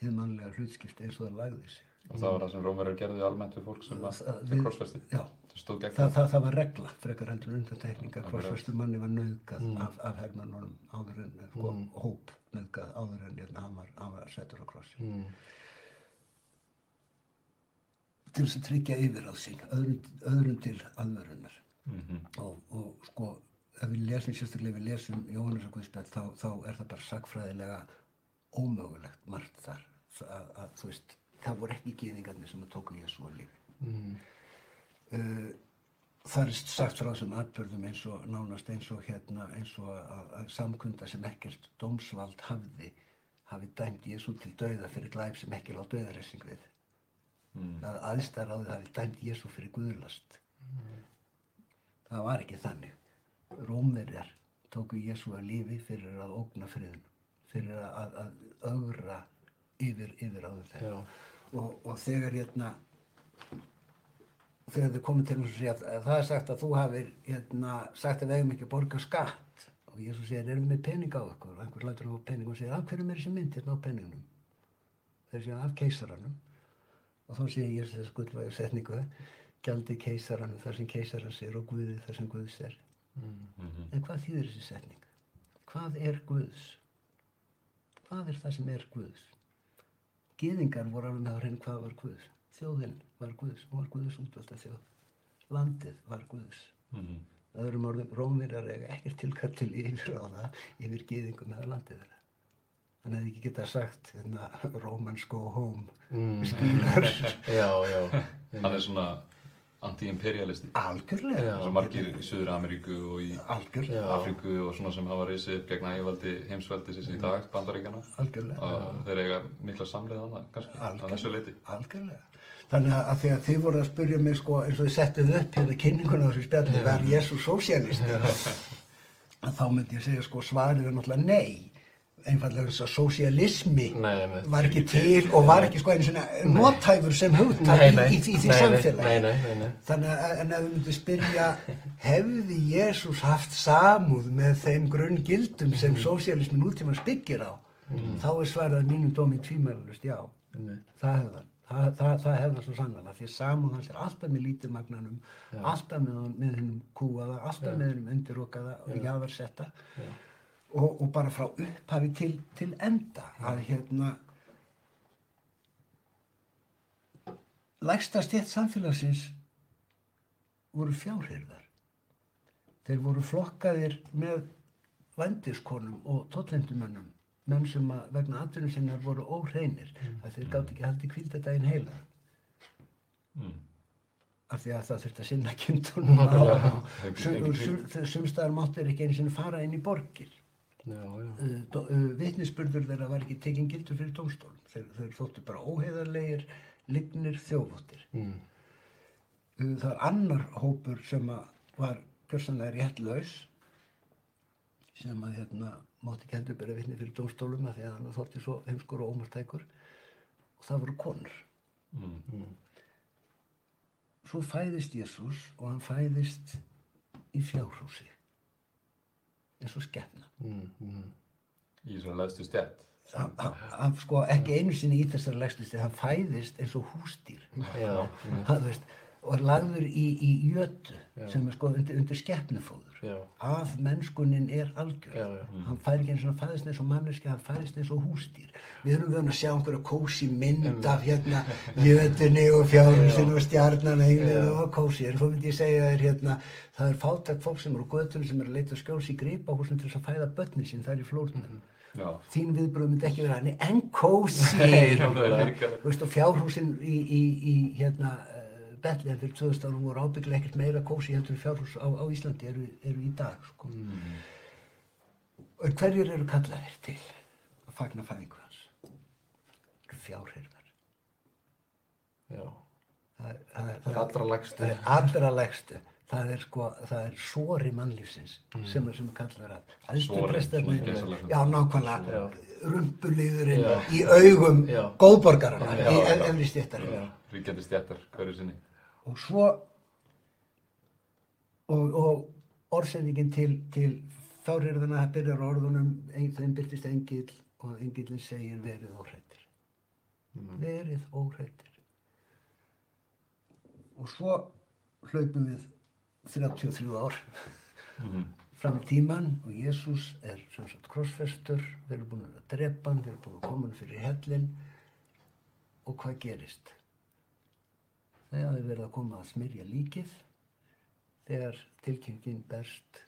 hið mannlega hlutskipti eins og það lagði sig. Og það var það sem Rómverjar gerði almennt við fólk sem krossfesti. Já, Það stóð gegn það, það. það, það var regla, frekar heldur undantekninga, krossfestu manni var nöðgað Mm. af, af hermannunum áður en, sko, Mm. hóp nöðgað áður en hérna, hann, var, hann var settur á krossi. Mm. Til þess að tryggja yfir á sig, öðrum, öðrum til aðvörunar. Mhm. Og, og sko, ef við lesum, sérstaklega ef við lesum Jóhannes og Guðspjall, þá, þá er það bara sagfræðilega ómögulegt margt þar. Að, að, þú veist, það voru ekki gyðingarnir sem að tóku Jésu á lífi. Mm. uh, það er sagt frá þessum atbörðum eins og nánast eins og hérna eins og að, að samkunda sem ekkert dómsvald hafði hafi dæmt Jésu til dauða fyrir glæp sem ekki lág dauðaressing við Mm. að aðstæðaráðið hafi dæmt Jésu fyrir guðlast. Það var ekki þannig. Rómverjar tóku Jésu að lífi fyrir að ógna friðin fyrir að, að, ögra yfir, yfir áður þeirra og, og þegar hérna þegar þau komið til þess að segja að, að það er sagt að þú hafir hérna, sagt að við eigum ekki að borga skatt. Og Jésu segir, erum við með pening á okkur og einhver lætur á pening og segir, af hverju er þessi mynd hérna á peningnum? Þeir segja, af keisaranum og þá segir Jésu þess gullvægu setningu gjaldi keisaranum þar sem keisaran sér og Guði þar sem Guðs er Mm. Mhm. en hvað þýðir þessi setning? hvað er Guðs? hvað er það sem er Guðs? Gyðingar voru alveg með að reyna hvað var Guðs. Þjóðin var Guðs, hún var Guðs útvölda þjóð. Landið var Guðs. Mhm. Öðrum orðum, Rómverjar eiga ekkert tilkall til yfir á það, yfir gyðingum eða landið þeirra. Hann hefði ekki getað sagt hérna, Romans go home Mm. skýrar Já, já. Hann er svona anti-imperialisti. algjörlega eins og margir í Suður Ameríku og í algjörlega, Já. Afríku og svona sem hafa reysið upp gegn ægivaldi heimsveldisins í dag, bandaríkjana. algjörlega Og þeir eiga mikla samleið annað, kannski, á þessu leiti. algjörlega þannig að því að þið voru að spurja mig sko eins og þið settuð upp hérna kynninguna á þessu spjalli var Jésús sósíalist að þá myndi ég segja sko svarið er náttúrulega nei einfallega þess að nei. var ekki til og var ekki sko einu svona notæfur sem hugtak í, því samfélagi. Þannig að en ef við myndum spyrja hefði Jésús haft samúð með þeim grunngildum sem Mhm. sósíalismi nútímans byggir á þá er svarið að mínum dómi tvímælust já. Það hefði hann. Það, það, það hefði hann svo sannlega því að samúð hans er alltaf með lítið magnanum alltaf með, hennum kúaða alltaf með hennum undirokaða og jáðarsetta og, og bara frá upphafi til, til enda. Að hérna lægsta stétt samfélagsins voru fjárhyrðar þeir voru flokkaðir með vændiskonum og tollendumönnum menn sem að vegna atvinnum sinnar voru óhreinir að þeir gátt ekki haldið kvíldadaginn heila Mm. af því að það þurfti að sinna Nákvæmlega. og sumstaðar máttir ekki einu sinni fara inn í borgir Uh, do- uh, vitnisburður þeirra var ekki tekinn gildur fyrir dómstólum. Þeir, þeir þóttu bara óheðarlegir lignir þjófóttir. Mm. uh, það er annar hópur sem að var gjörsanlega réttlaus sem að hérna mátti ekki heldur bera vitni fyrir dómstólum af því að hann þótti svo heimskur og ómartækur og það voru konur. Mm. svo fæðist Jésús og hann fæðist í fjárhúsi eins og skefna Mm. Mm. Í svo leðstu stjætt. sko ekki einu sinni í þessari legstusti hann fæðist eins og hústýr Já. Hann, veist, og lagður í, í jötu Já. sem er sko undir, undir skeppnufóður af mennskunin er algjör. Já, já. hann fær ekki eins og fæðist eins og manneski hann fæðist eins og hústýr við erum vöðum að sjá einhverja kósi mynd af hérna jötunni og fjárhúsinu og stjarnan Já. og kósi en svo myndi ég segja þér hérna það er fátækt fólk sem eru á götunum sem eru að leita skjóls í gripahúsum til þess að fæða börnin sín það er í flórnum. Já. þín viðbröð myndi ekki vera hann en kósi! Er og fjárhúsin í, í, í hérna Betlehem fyrir 2000 árum voru ábygglega ekkert meira kósi heldur fjárhús á, á Íslandi eru, eru í dag sko. Mm. og hverjir eru kallaðir til að fagna fæðingu hans Eru fjárhyrðar Já. það er, það er, Það er allra lægstu. það er allra lægstu það er sko, það er sori mannlífsins sem er sem er kallaður að Sorinn, prestarnir- svona gæsalappa. já, nákvæmlega Já. í augum góðborgarana í já. efri Já. Ríkjandi stjættar hverju sinni. Og svo og, og orðsendingin til, til fjárhyrðana byrjar á orðunum þeim byrtist engill og engillin segir verið óhrættir verið óhrættir og svo hlaupum við 33 ár Mm. fram í tíman og Jésús er sem sagt krossfestur, þeir eru búin að drepa hann, þeir eru búin að koma hann fyrir hellin og hvað gerist? Þegar þeir verða að koma að smyrja líkið, þegar tilkynningin berst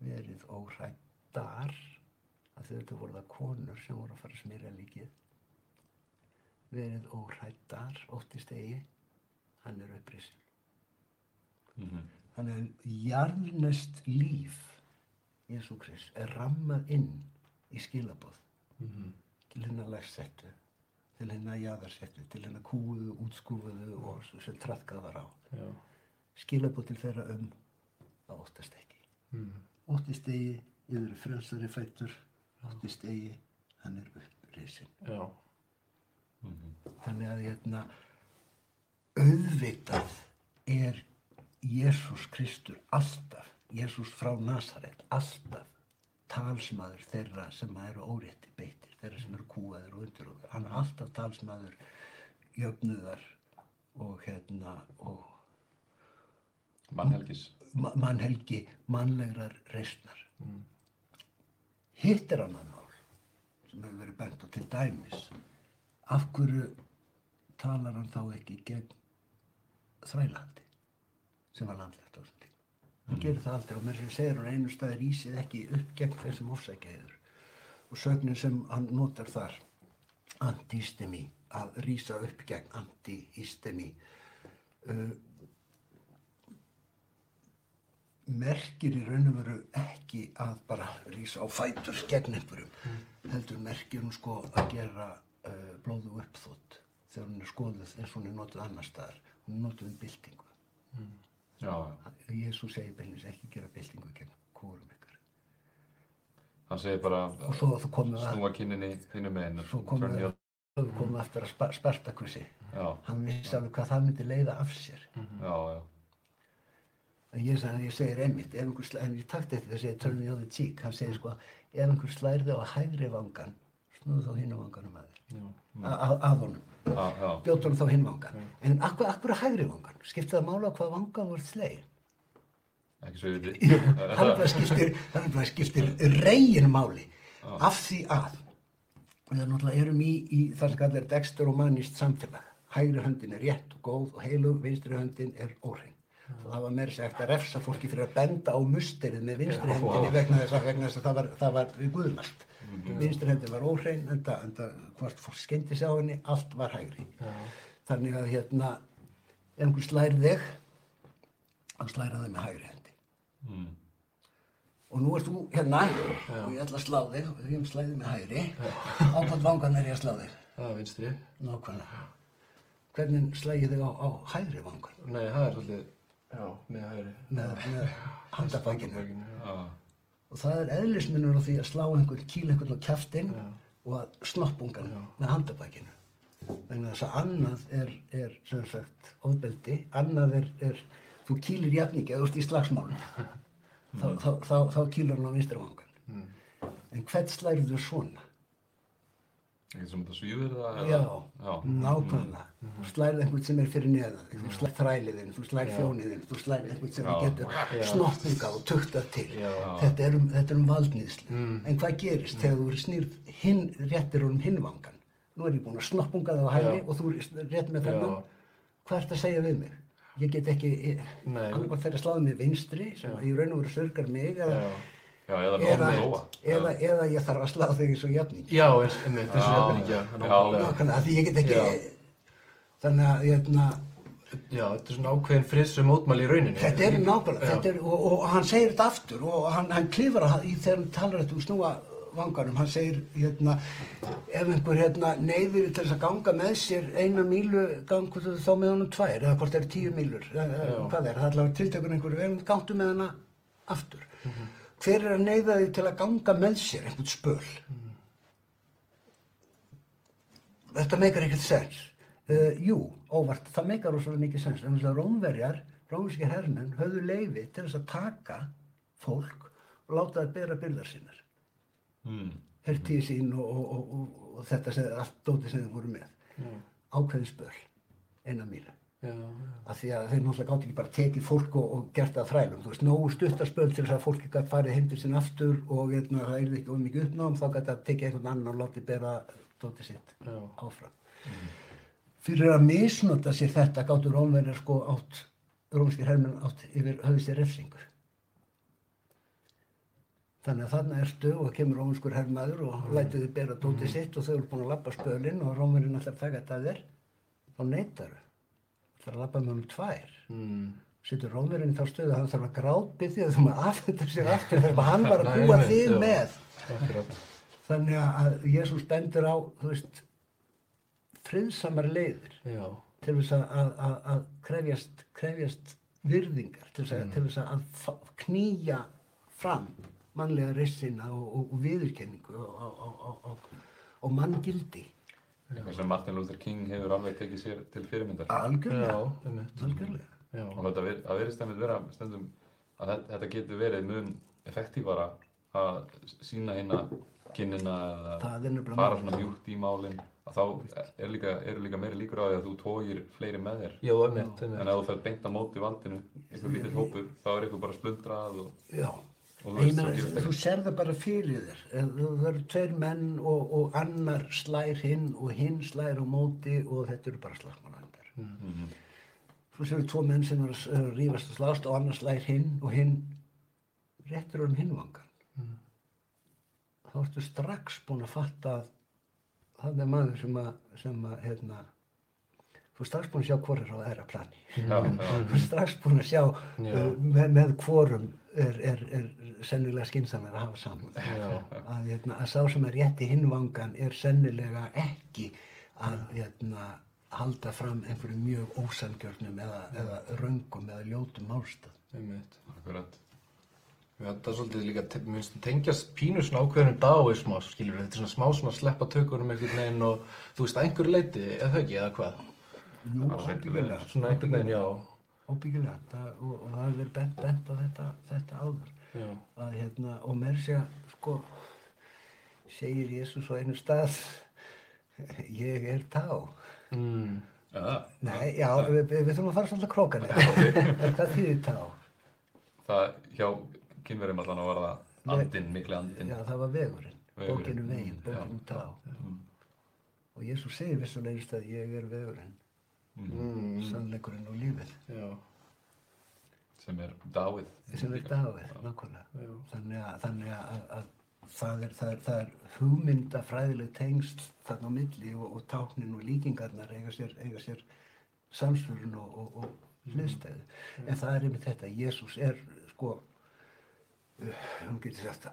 verið óhrættar, að þetta voru það konur sem voru að fara að smyrja líkið, verið óhrættar, óttist eigi, hann er upprisin. Mhm. Þannig að jarðnest líf Jésu Krist er rammað inn í skilaboð Mhm. til hennar legsettu, til hennar jaðarsettu, til hennar kúuðu, útskúfuðu og sem traðkað var á. Já. Skilaboð til þeirra um að óttast ekki. Mm. Óttist eigi, ég eru frelsari fættur, óttist eigi, hann er upprisin. Já. Mhm. Þannig að hérna, auðvitað er Jésús Kristur alltaf, Jésús frá Nasaret, alltaf talsmaður þeirra sem eru órétti beittir, þeirra sem eru kúaður og undir hann er alltaf talsmaður jöfnuðar og hérna og Mannhelgis. ma- mannhelgi mannlegrar reysnar. Mm. Hitt er annan mál sem hefur verið bent á til dæmis. Af hverju talar hann þá ekki gegn þrælandi sem var landlegt á þessum tíma. Gerir það aldrei og mér segir hann einu staðir ísið ekki upp gegn þessum ofsækjaður. og sögnin sem hann notar þar antistemi að rýsa upp gegn anti-istemi uh, merkir í raun og veru ekki að bara rýsa á fætur gegn einhverjum heldur merkir hún sko að gera uh, blóðu uppþótt þegar hún er skoðuð eins og hún er notuð annar staðar hún er notuð um byltingu já. Jésús segir beinins ekki gera byltingu gegn kórum ykkar. Hann segir bara og svo þú komið að snúa kynninni þínu meginn. svo komið að þú komið aftur að spa, Spartakusi Já, hann vissi alveg hvað það myndi leiða af sér. Já, já. en ég, sagði- ég segir einmitt ef einhver slæ- en ég takt eftir það segir turn the other cheek hann segir sko ef einhver slærði á hægri vangan snúðu þá hinn á vanganum að þér að, að, að honum. Já, já. bjótt honum þá hinn vangan en akkur, akkur er hægri vangan skipti það mála hvað vangan voru viti. hann bara skiptir, hann reygin máli af því að við náttúrulega erum í, í það sem kallar dexter og manist samfélag. Hægri höndin er rétt og góð og heilug vinstri höndin er óhrein. Og það var meira sagt að refsa fólki fyrir að benda á musterið með vinstri hendinni vegna þess að, vegna þess að það var, það var við guðmast vinstri hendin var óhrein enda, enda hvort fólk skeindi sig á henni allt var hægri. Þannig að hérna ef einhver slær þig þá slæra þig með hægri hendi. Mm. og nú ert þú hérna og ég ætla að slá þig og því ég slæði með hægri. Á hvort vangan er ég að slá þig. Það vinstri. nákvæmlega. Hvernig slæði þig á, á hægri vangan? Nei, það er svolítið, já, með hægri. með, með handabækinu og það er eðlismunur á því að slá einhvern kýl einhvern á kjaftin og að snoppungan með handabækinu vegna þess að annað er, er sem sagt ofbeldi annað er, er þú kýlir jafningi eða þú ert í slagsmálun þá, þá, þá, þá kýlar hann á vinstri vangan en hvern slærðu þú svona ekkert sem þetta svíður það? Já, Já. nákvæmlega. Þú slærið einhvern sem er fyrir neðan þú slærið þræliðinn, þú slærið fjóniðinn, þú slærið einhvern sem Já. getur snoppingað og tuktað til. Þetta er um, þetta er um valdnýðslu. En hvað gerist þegar þú eru snýrð hinn, réttir honum hinvangan? Nú er ég búinn að snoppungað á hægri og þú er rétt með þennan. Hvað ert að segja við mig? Ég get ekki, annað þegar sláðið mig vinstri, sem í raun og veru sörgar mig, eða, Já. Já, eða eða, eða, eða ég þarf að slá þig eins og jafning. Já, einmitt, eins og Já. jafningja. Já. Nákvæmlega, af því ég get ekki, Já. þannig að, hérna, Já, þetta er svona ákveðin friðsum mótmæli í rauninni. Þetta er nákvæmlega, Já. þetta er, og, og hann segir þetta aftur og hann, hann klifar að, í þegar hann talar þetta um snúa vanganum, hann segir, hérna, ef einhver hérna neyður til þess að ganga með sér eina mílu, gangu þú þá með honum tvær, eða hvort það eru tíu mílur, hvað er, það er allavega tiltekur einhverju, vel, gangtu með hana aftur. Hver er að neyða þig til að ganga með sér einhvern spöl? Þetta meikar ekkert sens. Uh, jú, óvart, það meikar rosalega mikið sens. En þess að rómverjar, rómverski herrmenn, höfðu leifi til þess að taka fólk og láta það bera byrðar sinnar. Mm. Hertíð sín og, og, og, og, og þetta sem allt dótið sem þeir voru með. Ákveðin spöl, eina mílu. Af því að þeir náttúrulega gátt ekki bara tekið fólk og, og gert það að þrælum. Þú veist, nógu stuttarspöl til þess að fólki gætt farið heim til sín aftur og eitna, það er ekki of mikið uppnáðum, þá gætt að tekið einhvern annan og látið bera dótið sitt Já. áfram. Fyrir að misnota sér þetta gáttu rómverjar sko átt, rómskir hermenn átt yfir höfðu sér refsingur. Þannig að þarna ertu og kemur rómskur herrmaður og lætur þið bera dótið sitt og þau eru búin að lappa spölinn og rómverjinn ætlar að taka þetta að þér, þá neytar þau. Það að lappa með honum tvær. Mm. Setur rómverjinn í þá stöðu að hann þarf að grátbyggja því að þú maður aðfenda sér aftur þegar hann var að búa þig með. Þannig að Jésús bendur á, þú veist, friðsamar leiðir Já. til þess að, að, að, að krefjast, krefjast virðingar, til þess að, til þess að fa- knýja fram mannlega reysina og, og, og viðurkenningu og, og, og, og, og manngildi. Eitthvað sem Martin Luther King hefur alveg tekið sér til fyrirmyndar. Algjörlega. Já, einmitt. Algjörlega. Já. Og þetta ver- að verið stemmið vera stundum að þetta, þetta getur verið mun effektífara að sína hérna kynina eða er fara svona mjúkt í málinn að þá er líka, eru líka meiri líkur á því að þú tógir fleiri með þér. Já, einmitt, En einmitt. ef þú fer beint á móti valdinu, einhver lítill hópur, þá er einhver bara splundrað og, Já. Þú meina, það þú bara fyrir þér. Ef Það eru tveir menn og, og annar slær hinn og hinn slær á móti og þetta eru bara slagsmannandar. Mhm. Svo séu tvo menn sem eru að rífast og slást og annar slær hinn og hinn réttur um hinvangan. þá ertu strax búin að fatta að það er maður sem að, sem að hérna, þú er strax búin að sjá hvor er á þeirra plani. Já, já. Þú er strax búin að sjá Já. uh, með, með hvorum er, er, er sennilega skynsamlega að hafa saman. Að, hérna, að sá sem er rétt í hinvangan er sennilega ekki að hérna, halda fram einhverju mjög ósangjörnum eða, eða röngum eða ljótum málstað. Akkurat. Þetta er svolítið líka, finnst það tengjast pínu svona ákveðnum dáismá, skilur þetta er svona smá svona sleppa tökunum einhvern veginn og þú veist að einhverju leiti, eða það ekki, eða hvað? Jú, óbyggilega. Svona einhvern veginn, já. Óbyggilega. Það, og, og það hefur verið bent, bent á þetta, þetta áður. Já. Að, hérna, og mér segja, sko, segir Jésús á einu stað, ég er tá. Mm. Já, Nei, já, við, við, við þurfum að fara svolítið krókan. Hvað þýðir tá? það hjá kynverjum allan að var það andinn, mikli andinn. Já, það var vegurinn. Vegurinn. Bókinu veginn, Já. bókinu tá. Og Jésús segir vissulega einu stað, ég er vegurinn, Mm. sannleikurinn og lífið. Já. Sem er dáið. sem er dáið, nákvæmlega. Já. Þannig að, þannig að, að það, er, það, er, það er hugmyndafræðileg tengsl þarna á milli og, og táknin og líkingarnar eiga sér, eiga sér samsvörun og, og, og hliðstæðu. En það er einmitt þetta, Jésús er sko, uh, hún getur sagt,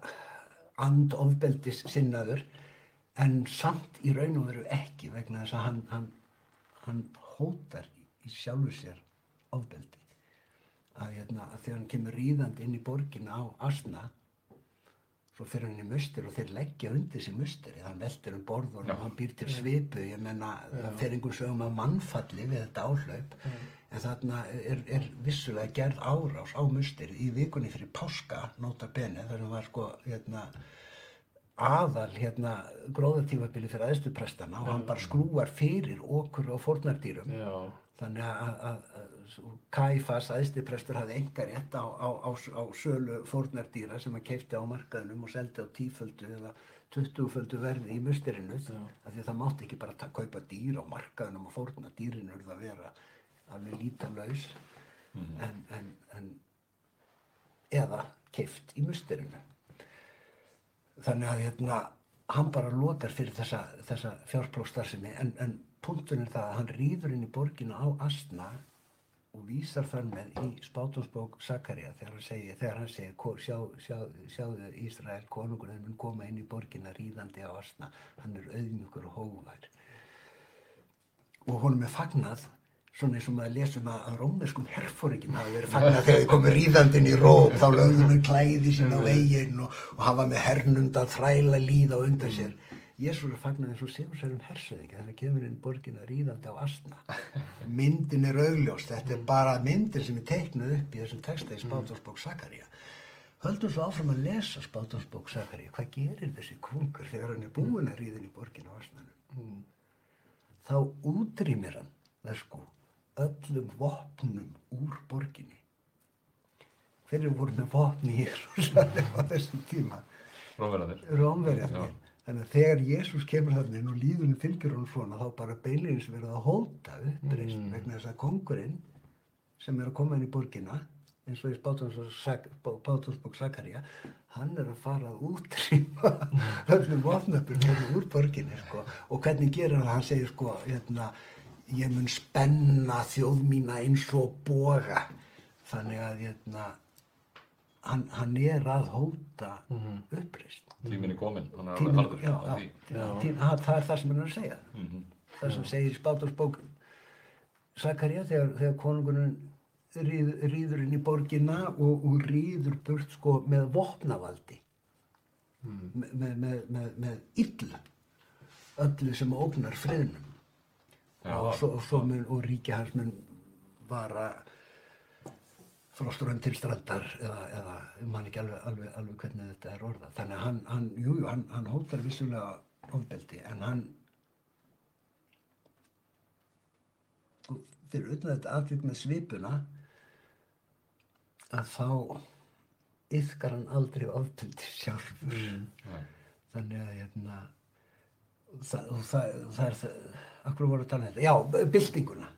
andofbeldis sinnaður en samt í raun og veru ekki vegna þess að hann, hann, hann hótar í sjálfu sér ofbeldi. Að, hérna, að þegar hann kemur ríðandi inn í borgina á Asna svo fyrir hann í mustur og þeir leggja undir sér musteri, hann veltir um borðunum Já. hann býr til svipu, ég menna það fer einhver sögum af mannfalli við þetta áhlaup. En þarna er, er vissulega gerð árás á musteri í vikunni fyrir páska, nota bene þar sem var sko hérna aðal hérna gróðartífabili fyrir aðstuprestana og hann bara skrúar fyrir okkur og fórnardýrum Já. Þannig að, að, að Kæfas, æðstiprestur, hafði enga rétt á, á, á, á sölu fórnardýra sem hann keipti á markaðunum og seldi á tíföldu eða tuttugföldu verði í musterinu Já. af því að það mátti ekki bara kaupa dýr á markaðunum og fórna dýrinu urðu að vera alveg lítalaus en, en, en eða keift í musterinu. Þannig að hérna, hann bara lokar fyrir þessa, þessa fjárplókstarsinni en, en punkturinn er það að hann rýður inn í borgina á Asna og vísar þar með í spátumsbók Sakaria þegar hann segir, þegar hann segir "Ko- sjá, sjá, sjáðu Ísrael, konungurinn mun koma inn í borgina rýðandi á Asna, hann er auðmjögur og hógvær. Og honum er fagnað svona eins og maður lesum að, að rómverskum herfóringum hafa verið fagnað þegar þið komið ríðandinn í róm þá lögðum við klæði sín á veginn og, og hafa með hernunda þræla líða undan sér. Jésús er fagnað eins og sigursærum hersöðing þegar hann kemur inn í borgina ríðandi á Asna. Myndin er augljóst þetta er bara myndin sem er teiknuð upp í þessum texta í spátumsbók Sakaria höldum svo áfram að lesa spátumsbók Sakaria hvað gerir þessi kongur þegar hann er búinn að ríða inn í borgina á Asnanum? Þá útrýmir hann það sko öllum vopnum úr borginni hverju voru með vopni í Jérúsalem á þessum tíma Rómverðarnir. Rómverjarnir þannig að þegar Jésús kemur þarna inn og líðunum fylgjur hún svona þá bara beinleins verið að hóta uppreist Mm. vegna þess að kongurinn sem er að koma inn í borgina eins og í Bátumsbók Sakaria hann er að fara að útrýma öllum vopnabjörnum úr borginni sko. og hvernig gerir hann, hann segir sko hérna, ég mun spenna þjóð mína eins og boga þannig að hérna, hann, hann er að hóta uppreist Tíminn er kominn, hann er tím- það það er það sem hann er að segja. Mhm. það sem segir í Spátursbók Sakaria þegar, þegar konungurinn rýð, rýður inn í borgina og, og rýður burt sko með vopnavaldi. Með, með, með, með, með illu öllu sem ógnar friðnum og, svo, og, svo mun, og ríki hans mun vara frá strönd til strandar eða, eða ég man ekki alveg, alveg, alveg hvernig þetta er orðað. Þannig að hann, hann, jú, jú, hann, hann hótar vissulega ofbeldi en hann fyrir utan þetta atvik með svipuna að þá yfkar hann aldrei ofbeldi sjálfur. Nei. þannig að hérna það, og það, það er það akkur voru að tala um þetta, já, byltinguna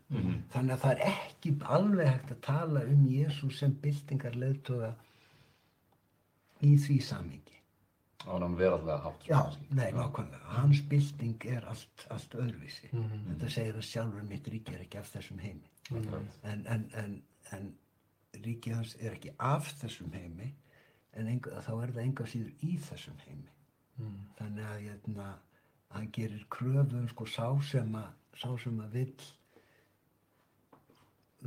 þannig að það er ekki alveg hægt að tala um Jésús sem byltingar leiðtoga í því samhengi á hann verallega hátt Já, kannski. nei, nákvæmlega. Hans bylting er allt, allt öðruvísi. Mhm. Þetta segir að sjálfur mitt ríki er ekki af þessum heimi. Akkurat. En, en, en, en ríkið hans er ekki af þessum heimi, en enga, þá er það enga síður í þessum heimi. Mm. Þannig að hérna, hann gerir kröfum sko sá sem að, sá sem að vill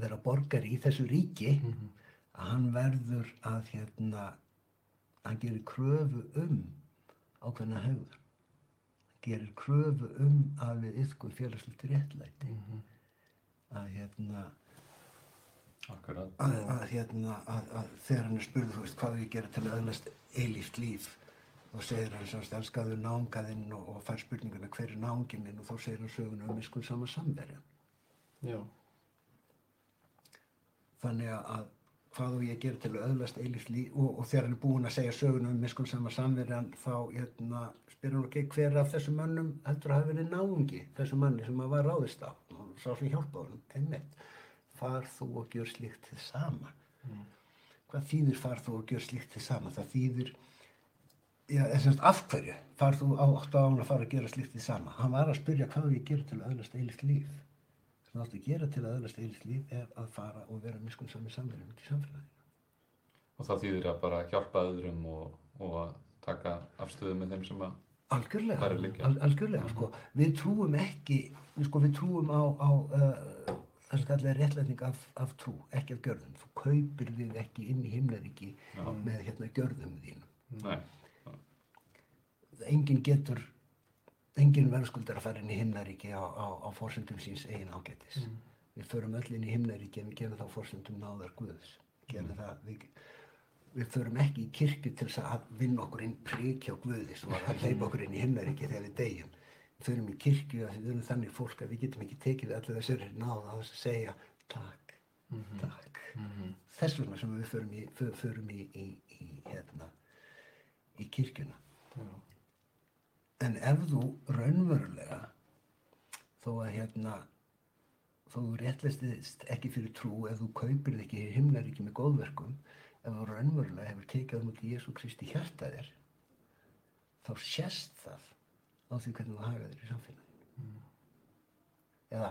vera borgari í þessu ríki, Mhm. að hann verður að hérna, hann gerir kröfu um ákveðna hegður. Hann gerir kröfu um að við yfkum félagslegt réttlæti. Mhm. Að hérna, að, að, hérna, að, að þegar hann er spurður, þú veist, hvað á ég að gera til að öðlast eilíft líf og segir hann semst, elskaðu náungaðinn og, og fær spurninguna hver er náunginn minn og þá segir hann söguna um miskun sama samverja. Já. Þannig að- að hvað á ég að gera til að öðlast eilíft líf og, og þegar hann er búinn að segja söguna um miskun sama samverjan þá hérna, spyr hann ekki hver af þessum mönnum heldur að hafa verið náungi þessum manni sem að var ráðist á og sá sem hjálpa honum, einmitt. Far þú og gjör slíkt þið sama. hvað þýðir far þú og gjör slíkt þið sama það þýðir já, semst af hverju far þú á áttu á hann að fara að gera slíkt þið sama? Hann var að spyrja hvað ég að gera til að öðlast eilíft líf. Sem það áttu að gera til að öðlast eilíft líf er að fara og vera miskun sami samverjum í samfélaginu. Og það þýðir að bara hjálpa öðrum og, og að taka afstöðu með þeim sem að algjörlega, er al, algjörlega sko. við trúum ekki sko, við trúum á, á uh, það sem kallar réttlætning af, af trú ekki af gjörðum, þú kaupir þig ekki inn í himnaríki Já. með hérna gjörðum þínum. Nei, enginn getur enginn verðskuldar að fara inn í himnaríki á, á, á forsendum síns eigin ágætis. Við förum öll inn í himnaríki en við gerum það á forsendum náðar Guðs. Gerum það, við, við förum ekki í kirkju til þess að vinna okkur inn prík hjá Guði svo að hleypa okkur inn í himnaríki þegar við deyjum. Förum í kirkju að við erum þannig fólk að við getum ekki tekið allir þessari náða að þess að segja takk, takk þess vegna sem við förum í, fö- förum í, í, í hérna í kirkjuna en ef þú raunverulega þó að hérna þó þú réttlistist ekki fyrir trú ef þú kaupir þig ekki himnaríki með góðverkum ef þú raunverulega hefur tekið á múti Jésu Kristi hjarta þér þá sést það á því hvernig þú haga þér í samfélaginu. Eða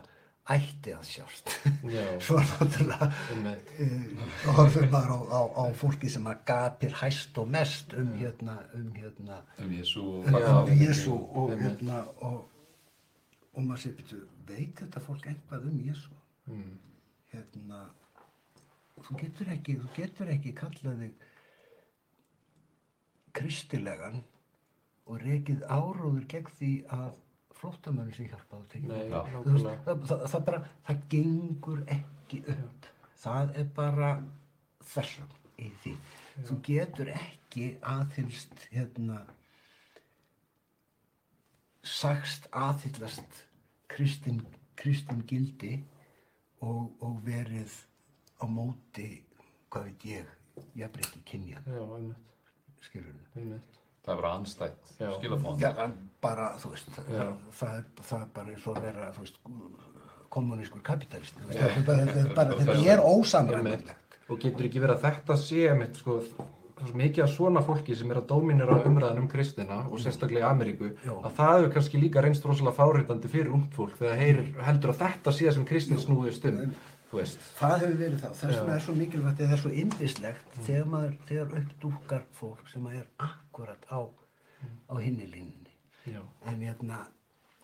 ætti að sjást Já. svo náttúrulega uh, horfir maður á, á, á fólki sem að gapir hæst og mest um hérna um hérna um Jésu og Já. um Jésu og hérna og, og maður segir, "Bíddu, veit þetta fólk eitthvað um Jésu Mm. hérna þú getur ekki, þú getur ekki kallað þig kristilegan og rekið áróður gegn því að flóttamönnum sem hjálpa á tekið Nei, Já. Þú veist, nákvæmlega. það, það, það bara, það gengur ekki upp. Það er bara þessum í því. Þú getur ekki aðhyllst, hérna, sagst aðhyllast kristin, kristin gildi og, og verið á móti, hvað veit ég, jafnbreytti kynja, Já, einmitt. skilur við. Það er bara anstætt skilafón. Já, bara, þú veist, það, það, það er bara eins og vera, þú veist, kommunískur kapitalist. þú veist, Þetta er bara, þetta er, er ósamræmilegt. Og getur ekki verið að þetta sé mitt, sko, mikið af svona fólki sem er að dóminera umræðan um kristina og sérstaklega í Ameríku, Já. að það hefur kannski líka reynst rosalega fáriðandi fyrir ungt fólk þegar heyrir heldur að þetta sé sem kristin snúðist um. Það hefur verið það. Þess vegna er svo mikilvægt eða það er svo indislegt þegar maður, þegar uppdúkar fólk sem er akkurat á, á hinni línunni. Já. En hérna,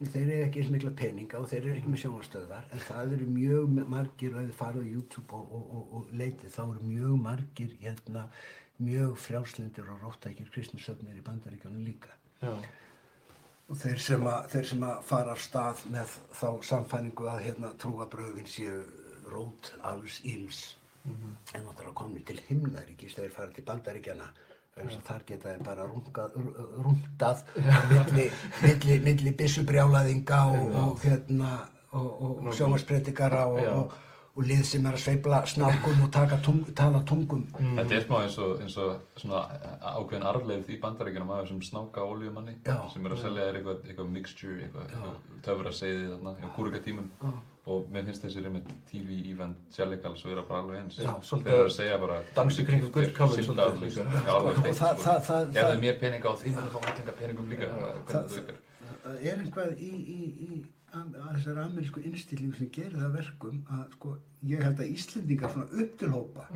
þeir eru ekki eins mikla peninga og þeir eru ekki með sjónvarstöðvar en það eru mjög margir og ef þið farið á YouTube og, og, og, og leitið þá eru mjög margir hérna mjög frjálslindir og róttækir kristnisöfnir í bandaríkjónu líka. Já. Og þeir sem, að, þeir sem að fara af stað með þá samfæningu að hérna, trúabröfin séu rót alls íls en náttúrulega komni til himnaríkis þegar þeir fara til bandaríkjana þannig að þar geta þeir bara rungað milli, milli, milli byssubrjálaðinga og, og, hérna, og, og sjónvarspredikara og, Já. og, og lið sem er að sveifla snarkum og taka tung, tala tungum. Þetta er smá eins og, eins og svona ákveðin arfleið í bandaríkjunum af þessum snáka olíumanni Já. sem er að selja þér eitthvað, eitthvað mixture, eitthvað, eitthvað töfra segði þarna, hjá kúrika tímum og mér finnst þessi einmitt TV evangelicals vera bara alveg eins. Já, svolítið þeir eru að segja bara dans í kringum synda svolítið. líka líka. Já, alveg Og beint, það, sko. það, það, það, mér peninga og því verður þá væntinga peningum líka það- það er einhvað í, í, í þessari amerísku innstillingu sem gerir það að verkum að sko, ég held að Íslendingar svona upp til hópa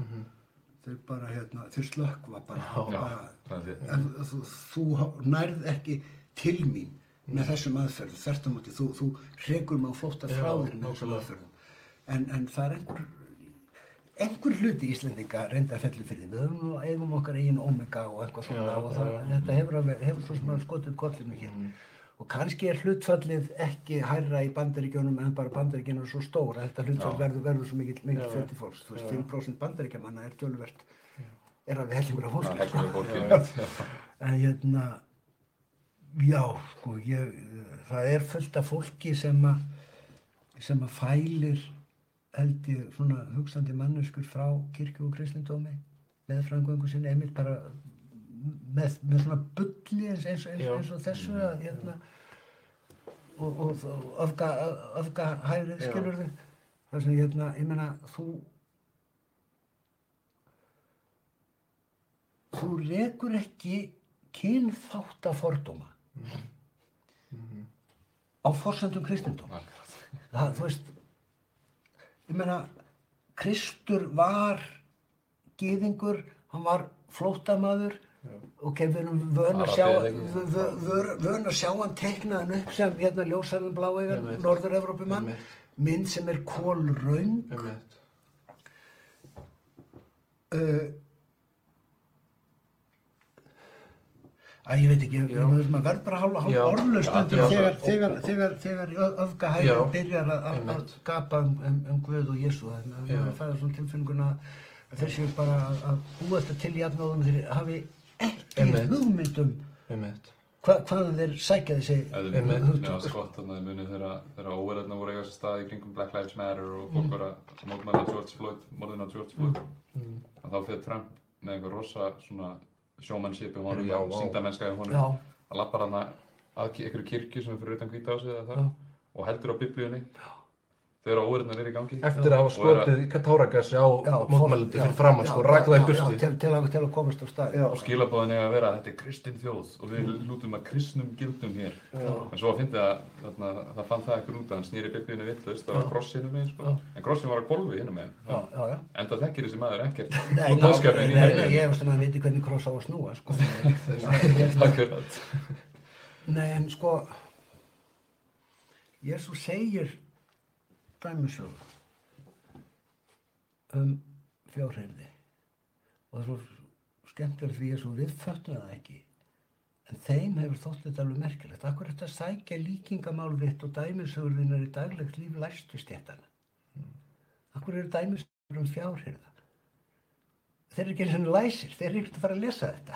þau bara hérna, þau slökkva bara, Já. bara það er ef, þú, þú nærð ekki til mín með þessum aðferðum þvert á móti, þú, þú hrekur mig á flótta Já, frá þér með þessum aðferðum. En, en það er einhver einhver hluti Íslendinga reyndar fellir fyrir. Því. við höfum nú eigum okkar eigin omega og eitthvað svona og það, þetta hefur, alveg, hefur svo sem að skotið kollinu hér. Og kannski er hlutfallið ekki hærra í bandaríkjónum en bara bandaríkjónum er svo stór. Að þetta hlutfall verður, verður svo mikill, fjöldi fólks. Þú veist, Já. 5% bandaríkjamanna er tölvert er alveg hellingur af fólki. En hérna, já, sko, ég, það er fullt af fólki sem að, sem að fælir, held ég, svona hugsandi manneskur frá kirkju og kristindómi með frangöngu sinni, einmitt bara með, með svona bulli eins, eins, eins, eins og þessu að, hérna, og, og, og öfga, öfga hægrið, Já. skilur þau, þar sem, hérna, ég meina, þú, þú rekur ekki kynþátta fordóma á forsendum kristindóm það, þú veist ég meina Kristur var gýðingur, hann var flóttamaður. Ok, við erum vön að sjá vön að sjá hann teiknaðan upp sem hérna ljósarðin bláegar, Einmitt. mynd sem er kólraung uh, að ég veit ekki, maður verður bara hálfa stundum já. þegar, þegar, þegar, þegar öfgahægum Já. byrjar að, að, að gapa um, um, um Guð og Jésu þannig að Já. maður fæður svona tilfinninguna að séu bara að, að búa þetta til jafnóðum þeir hafi ekki hugmyndum hva, hvaðan þeir sækja þessi Eða Einmitt. við hugtök. myndum skott þannig að muni þegar þegar óverðarna voru eiga sér stað í kringum Black Lives Matter og fólk var að mótmæla George Floyd, morðin á George Floyd að þá fyrir Trump með einhver rosa svona showmanship í honum Já, og vá. síndamennska í honum Já, að lappar hana að einhverju kirkju sem er fyrir utan hvita á sig eða það Já. og heldur á biblíunni þegar óverðarna er í gangi. Eftir að hafa er að- skotið táragassi á já, mótmælandi já, fyrir framann, já, sko, já, það í já, burtu. já, til, til, að, til að komast á stað já, og skilabóðin eiga að vera að þetta er kristin þjóð og við lútum að kristnum gildum hér. En svo að þarna, það fann það ekkur út að hann snýri biblíunni vitlaust það var kross hinum megin sko. en krossin var að golfi hinum megin. Já, já, já. enda þekkir þessi maður ekkert. Nei, ég veist að viti hvernig kross á að snúa sko. Nei, en sko Dæmisögu um fjárheyrði og það er svo skemmtilegt því Jésús við föttum það ekki. En þeim hefur þótt þetta alveg merkilegt. Akkur er þetta að sækja líkingamál þitt og dæmisögur þínar í daglegt líf læstu stjættana Akkur eru dæmisögur um fjárheyrða þeir eru ekki eins og læsir þeir eru ekkert að fara að lesa þetta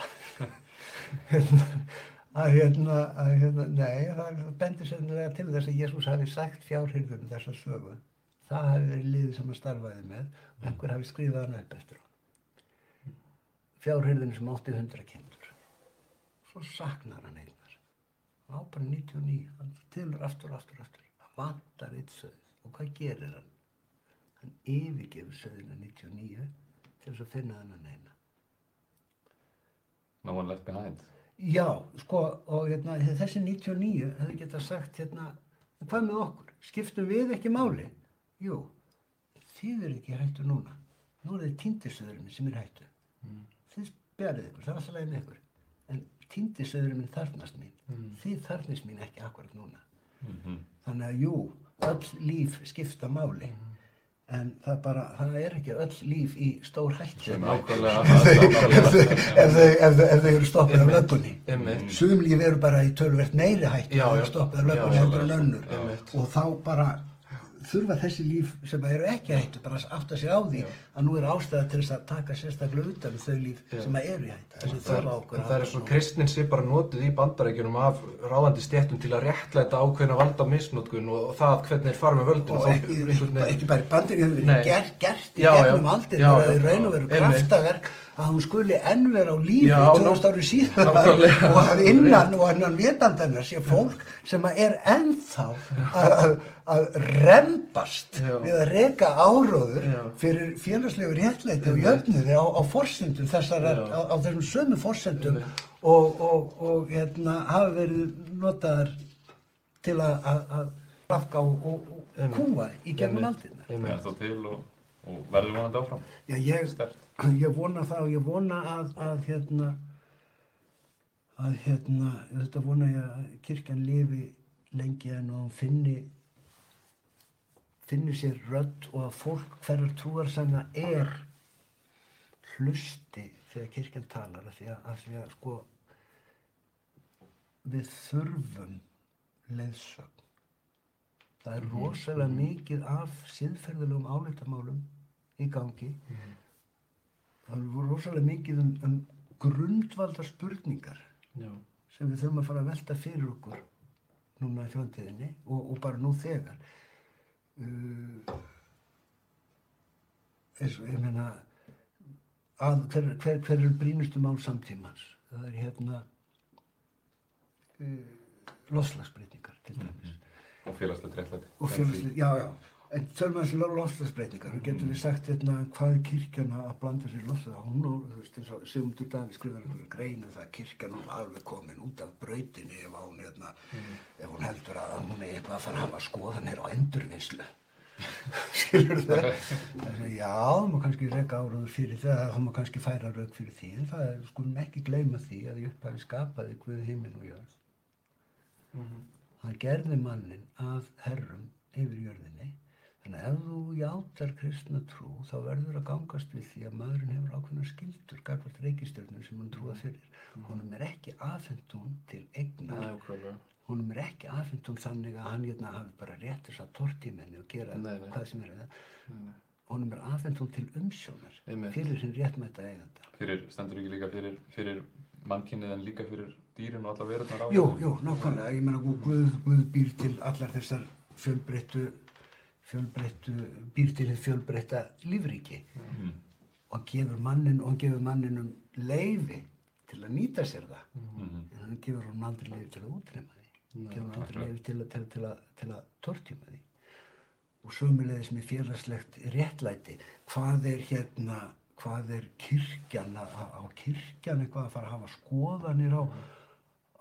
að hérna, að hérna, nei, það bendir sennilega til þess að Jésús hafi sagt fjárhyrðum þessa sögu. Það hafi verið liðið sem hann starfaði með og einhver hafi skrifað hann upp eftir á. Fjárhyrðin sem átti hundra kindur. Svo saknar hann. Hann á bara 99, hann tilur aftur, aftur, aftur. Hann vantar eitt söð. Og hvað gerir hann? Hann yfirgefur söðina 99 til þess að finna hann að neina. no one left behind Já, sko, og hérna, þessi 99 hefði getað sagt, hérna, "En hvað með okkur? Skiptum við ekki máli? Jú, þið eru ekki hættu núna. Nú er þið tíndisöðurinn sem er hættu. Þið spjarið ykkur, það er alltaf með ykkur. En tíndisöðurinn minn þarfnast mín. Þið þarfnist mín ekki akkurat núna. Mhm. Þannig að jú, öll líf skipta máli. En það bara, það er ekki öll líf í stór hættu. Sem ef þau, ef þau, ef þau, ef þau eru stoppið af löpunni. Sum líf eru bara í tölvert meiri Já, að já. vera stoppið af löpunni heldur en önnur. Og þá bara þurfa þessi líf sem eru ekki hættu bara að átta sig á því að nú er ástæða til þess að taka sérstaklega utan um þau líf sem eru í hættu. Það þurfa okkur það er svo kristnin sé bara notuð í bandarækjunum af ráðandi stéttum til að réttlæta ákveðna valda misnótkun og, og það hvernig þeir fara með völdin og ekki, ekki bara í bandir hefur verið gert, gert í Já, gegnum já. aldir Já, það er já. raun og veru kraftaverk að hún skuli enn vera á lífi Já, 2000 ári síðan og að innan og innan vitandennar sé fólk sem að er ennþá að, að, að rembast Já. við að reka áróður Já. fyrir félagslegu réttleiti og jöfnuði á, á forsendum þessar, á, á þessum sömu forsendum og, og, og hérna, hafa verið notaðar til að, að, að rafka og, og, og kúa í gegnum aldina. Og, verður vonandi áfram. Já, ég, ég vona það og ég vona að, að hérna, að hérna, þetta vona ég að kirkjan lifi lengi en og finni, finni sér rödd og að fólk hverjar trúar sem það er hlusti þegar kirkjan talar af því að, af því að sko við þurfum leiðsögn. Það er rosalega mikið af síðferðilegum álitamálum í gangi. Það er rosalega mikið um, um grundvalda spurningar Já. sem við þurfum að fara að velta fyrir okkur núna í framtíðinni og, og bara nú þegar. Uh, eins og ég meina að hver, hver, hver er brínustu mál samtímans? Það er hérna uh, loslagsbreytingar til dæmis. Og félagslegt réttlæti. Og félagslega, já, já. En tölum við þessi loftslagsbreytingar, við getum við sagt hérna hvað er kirkjan að blanda sér loftslag. Hún og, þú veist, eins og Sigmundur Davíð skrifar einhverju greinu það að kirkjan hún alveg komin út af brautinni ef hún, hérna, ef hún heldur að hún er eitthvað að fara að hafa skoðanir á endurvinnslu. Skilur það? Já, það má kannski reyka áraður fyrir það, það má kannski færa rauk fyrir því, en það er, skulum ekki gleyma því að í upphafi skapaði Guð heiminn og jörð. Hann gerði mannin að herrum yfir jörðinni. Að ef þú játar kristna trú þá verður að gangast við því að maðurinn hefur ákveðna skildur gagvart reikistjörnum sem hann trúa fyrir. Honum er ekki hún til eignar. Nákvæmlega. Honum er ekki hún þannig að hann hérna hafi bara rétt þess að tortímenni og gera Nei, nei. hvað sem er það. Honum er hún til umsjónar Einmitt. fyrir hinn réttmæta eiganda. Fyrir, stendur ekki líka fyrir, fyrir mannkynnið en líka fyrir dýrin og alla verðurnar á Jú, jú, nákvæmlega. Ég meina Guð, Guð, býr til allar þessar fjölbreyttu, býr til þess fjölbreytta lífríki Mm. og gefur mannin, og hann gefur manninum leifi til að nýta sér það. Mhm. En hann gefur hann aldrei leifi til að útrema því. Hann gefur hann aldrei leifi til, til, til, að, til að tortjuma því. Og sömulegis með félagslegt réttlæti. Hvað er hérna, hvað er kirkjan, að- á kirkjan eitthvað að fara að hafa skoðanir á,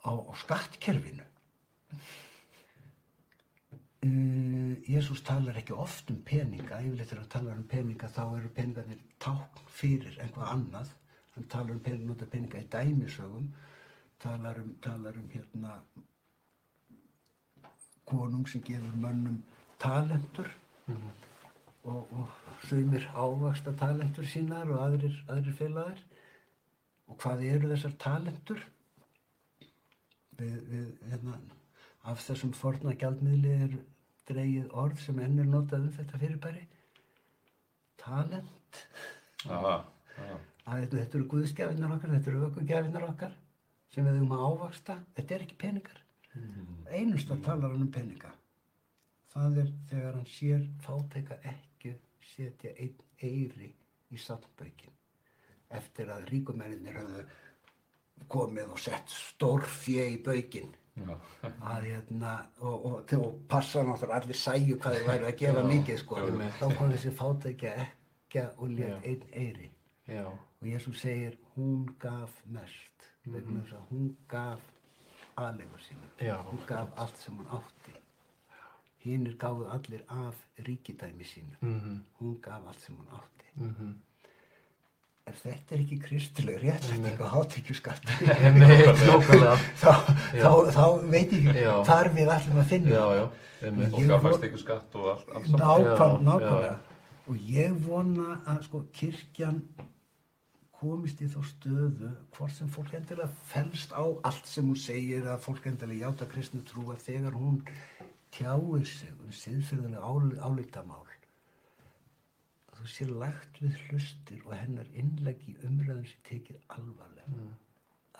á, á skattkerfinu? Uh, Jésús talar ekki oft um peninga, yfirleitt þegar hann talar um peninga þá eru peningarnir tákn fyrir einhvað annað. Hann talar um peninga, nota peninga í dæmisögum, talar um, talar um hérna konung sem gefur mönnum talentur og, og sumir ávaksta talentur sínar og aðrir, aðrir félagar. Og hvað eru þessar talentur? Við, við, hérna, af þessum forna gjaldmiðli er dreigið orð sem enn er notað um þetta fyrirbæri. Talent. Aha, aha. Að þetta, eru guðsgjafinnar okkar, þetta eru ökugjafinnar okkar sem við höfum að ávaksta. Þetta er ekki peningar. Einust að talar hann um peninga. Það er þegar hann sér fátæka ekki setja einn eyri í safnbaukin eftir að ríkumennir höfðu komið og sett stór fjö í baukin Já. Að hérna og, og, og passa náttúrulega allir sæju hvað þeir væru að gefa mikið sko. Þá kom þessi fátækja ekki og létt einn eyri Já. og Jésús segir hún gaf mest þess að hún gaf aðleikur sína. Hún gaf allt sem hún átti. Hinnir gáðu allir af ríkidæmi sínu. Mhm. hún gaf allt sem hún átti. Mhm. Ef þetta er ekki kristileg réttlætting og hátekjuskatt þá, þá, þá veit ég ekki hvar við ætlum að finna. Já, já. Og Ég gafast vo- ykkur skatt og allt, allt saman. nákvæm, nákvæmlega. já. og ég vona að sko kirkjan komist í þá stöðu hvort sem fólk endilega fælst á allt sem hún segir að fólk endilega játa kristnu trú að þegar hún tjáir sig um siðferðilega álítamál þú sér lagt við hlustir og hennar innlegg í umræðum sem tekið alvarlega.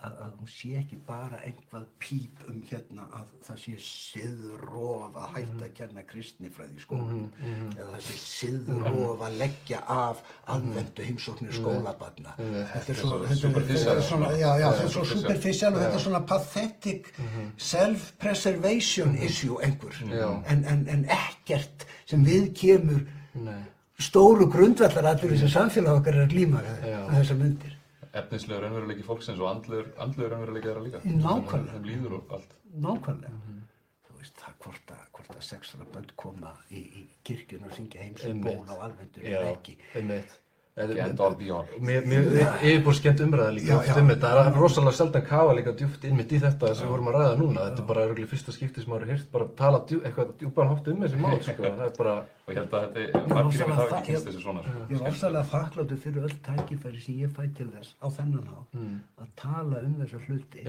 Að, að hún sé ekki bara einhvað píp um hérna að það sé siðrof að hætta að kenna kristnifræði í skólanum. Eða það sé siðrof að leggja af aðvendu heimsóknir skólabarna. Þetta er svo, þetta, er- þetta er svona já, já, þetta er svo superficial. og þetta er svona pathetic self-preservation issue einhver. En, en, en ekkert sem við kemur Nei. Stóru grundvallar allir þessi samfélag okkar er að með þessar myndir efnislega raunveruleiki fólksins og andlegur raunveruleiki þeirra líka. Nákvæmlega. Þeim líður og allt. nákvæmlega þú veist það hvort að, hvort að sexara börn koma í, í kirkjun og syngja heimsum ból á alvendur Já, eða ekki einmitt. Get all beyond. Mér, mér yfirbúr skemmt umræða líka. Já, oft já. um þetta, það er rosalega sjaldan kafa líka djúpt innmitt í þetta sem við vorum að ræða núna, þetta er bara örgulega fyrsta skipti sem maður hefur heyrt bara tala djú, eitthvað djúpan hátt um þessi mál, sko, það er bara, Og ég held að þetta, margir rosalega yfir það ekki kynst þessu svona. sko. ég er ofsalega þakkláttur fyrir öll tækifæri sem ég fæ til þess á þennan á að tala um þessa hluti.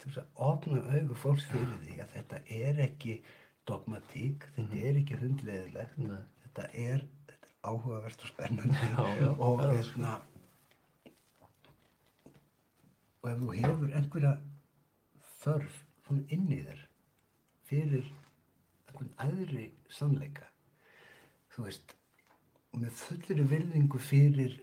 Til þess að opna augur fólks fyrir því að þetta er ekki dogmatík, þetta er ekki hundleðilegt er, þetta er áhugavert og spennandi. Já, já, og hérna og ef þú hefur einhverja þörf svona inn í þér fyrir einhvern aðri sannleika þú veist með fullri virðingu fyrir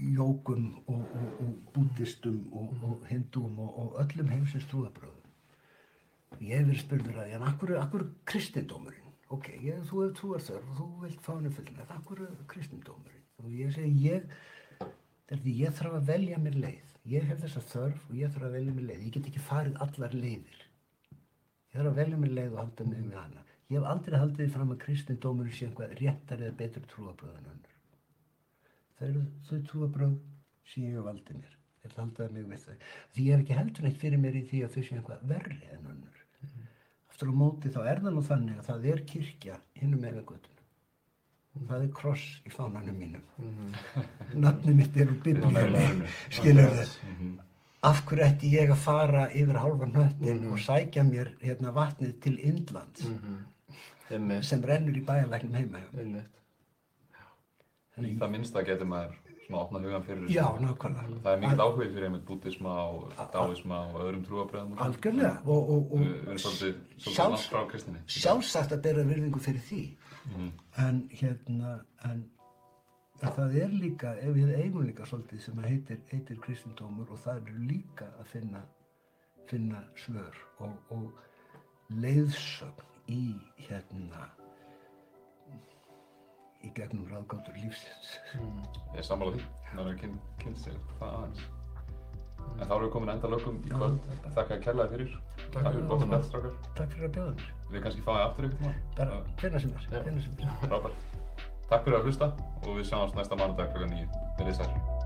jókum og, og, og búddistum og, og hindúum og, og öllum heimsins trúðabröðum ég hef verið spurður að en akkur, akkur kristindómurinn ok, ég, þú hefur trúar þörf og þú vilt fá henni fullina akkur kristindómurinn og ég segi ég því ég þarf að velja mér leið. Ég hef þessa þörf og ég þarf að velja mér leið. Ég get ekki farið allar leiðir. Ég þarf að velja mér leið og halda mig við hana. Ég hef aldrei haldið því fram að kristindómurinn sé einhvað réttar eða betur trúabröð en önnur. Það eru þau trúabröð sem ég hef valdið mér. Ég haldaði mig við þau. Því ég hef ekki heldur neitt fyrir mér í því að þau sé einhvað verri en önnur aftur á móti þá er það nú þannig að það er kirkja hinnum með göttuna það er kross í fánanum mínum. Nafnið mitt er úr biblíunni skilur þið af hverju ætti ég að fara yfir hálfa hnöttin og sækja mér hérna vatnið til Indlands? Einmitt, sem rennur í bæjarlæknum heima Í það minnsta getur maður svona opnað hugan fyrir þessu. já, nákvæmlega Það er mikill áhugi fyrir einmitt búddisma og dáisma og öðrum trúabröðum. algjörlega og, og, Við við erum og svolítið, svolítið langt frá kristinni. sjálfsagt að bera virðingu fyrir því Mhm. en hérna en, það er líka ef við eigum líka svolítið sem heitir, heitir kristindómur og það eru líka að finna finna svör og, og leiðsögn í hérna í gegnum ráðgáttur lífsins Ég er sammála því. Maður hefur kynnt kyn sér það aðeins. En þá erum við komin að enda lögum í kvöld. Þakka þér kærlega fyrir. Takk fyrir gott að næst strákar. takk fyrir að bjóða mér Við kannski fáum aftur ykkur tíma. bara hvenær sem er, hvenær sem er Frábært. Takk fyrir að hlusta og við sjáumst næsta mánudag klukkan 9. Verið sæl.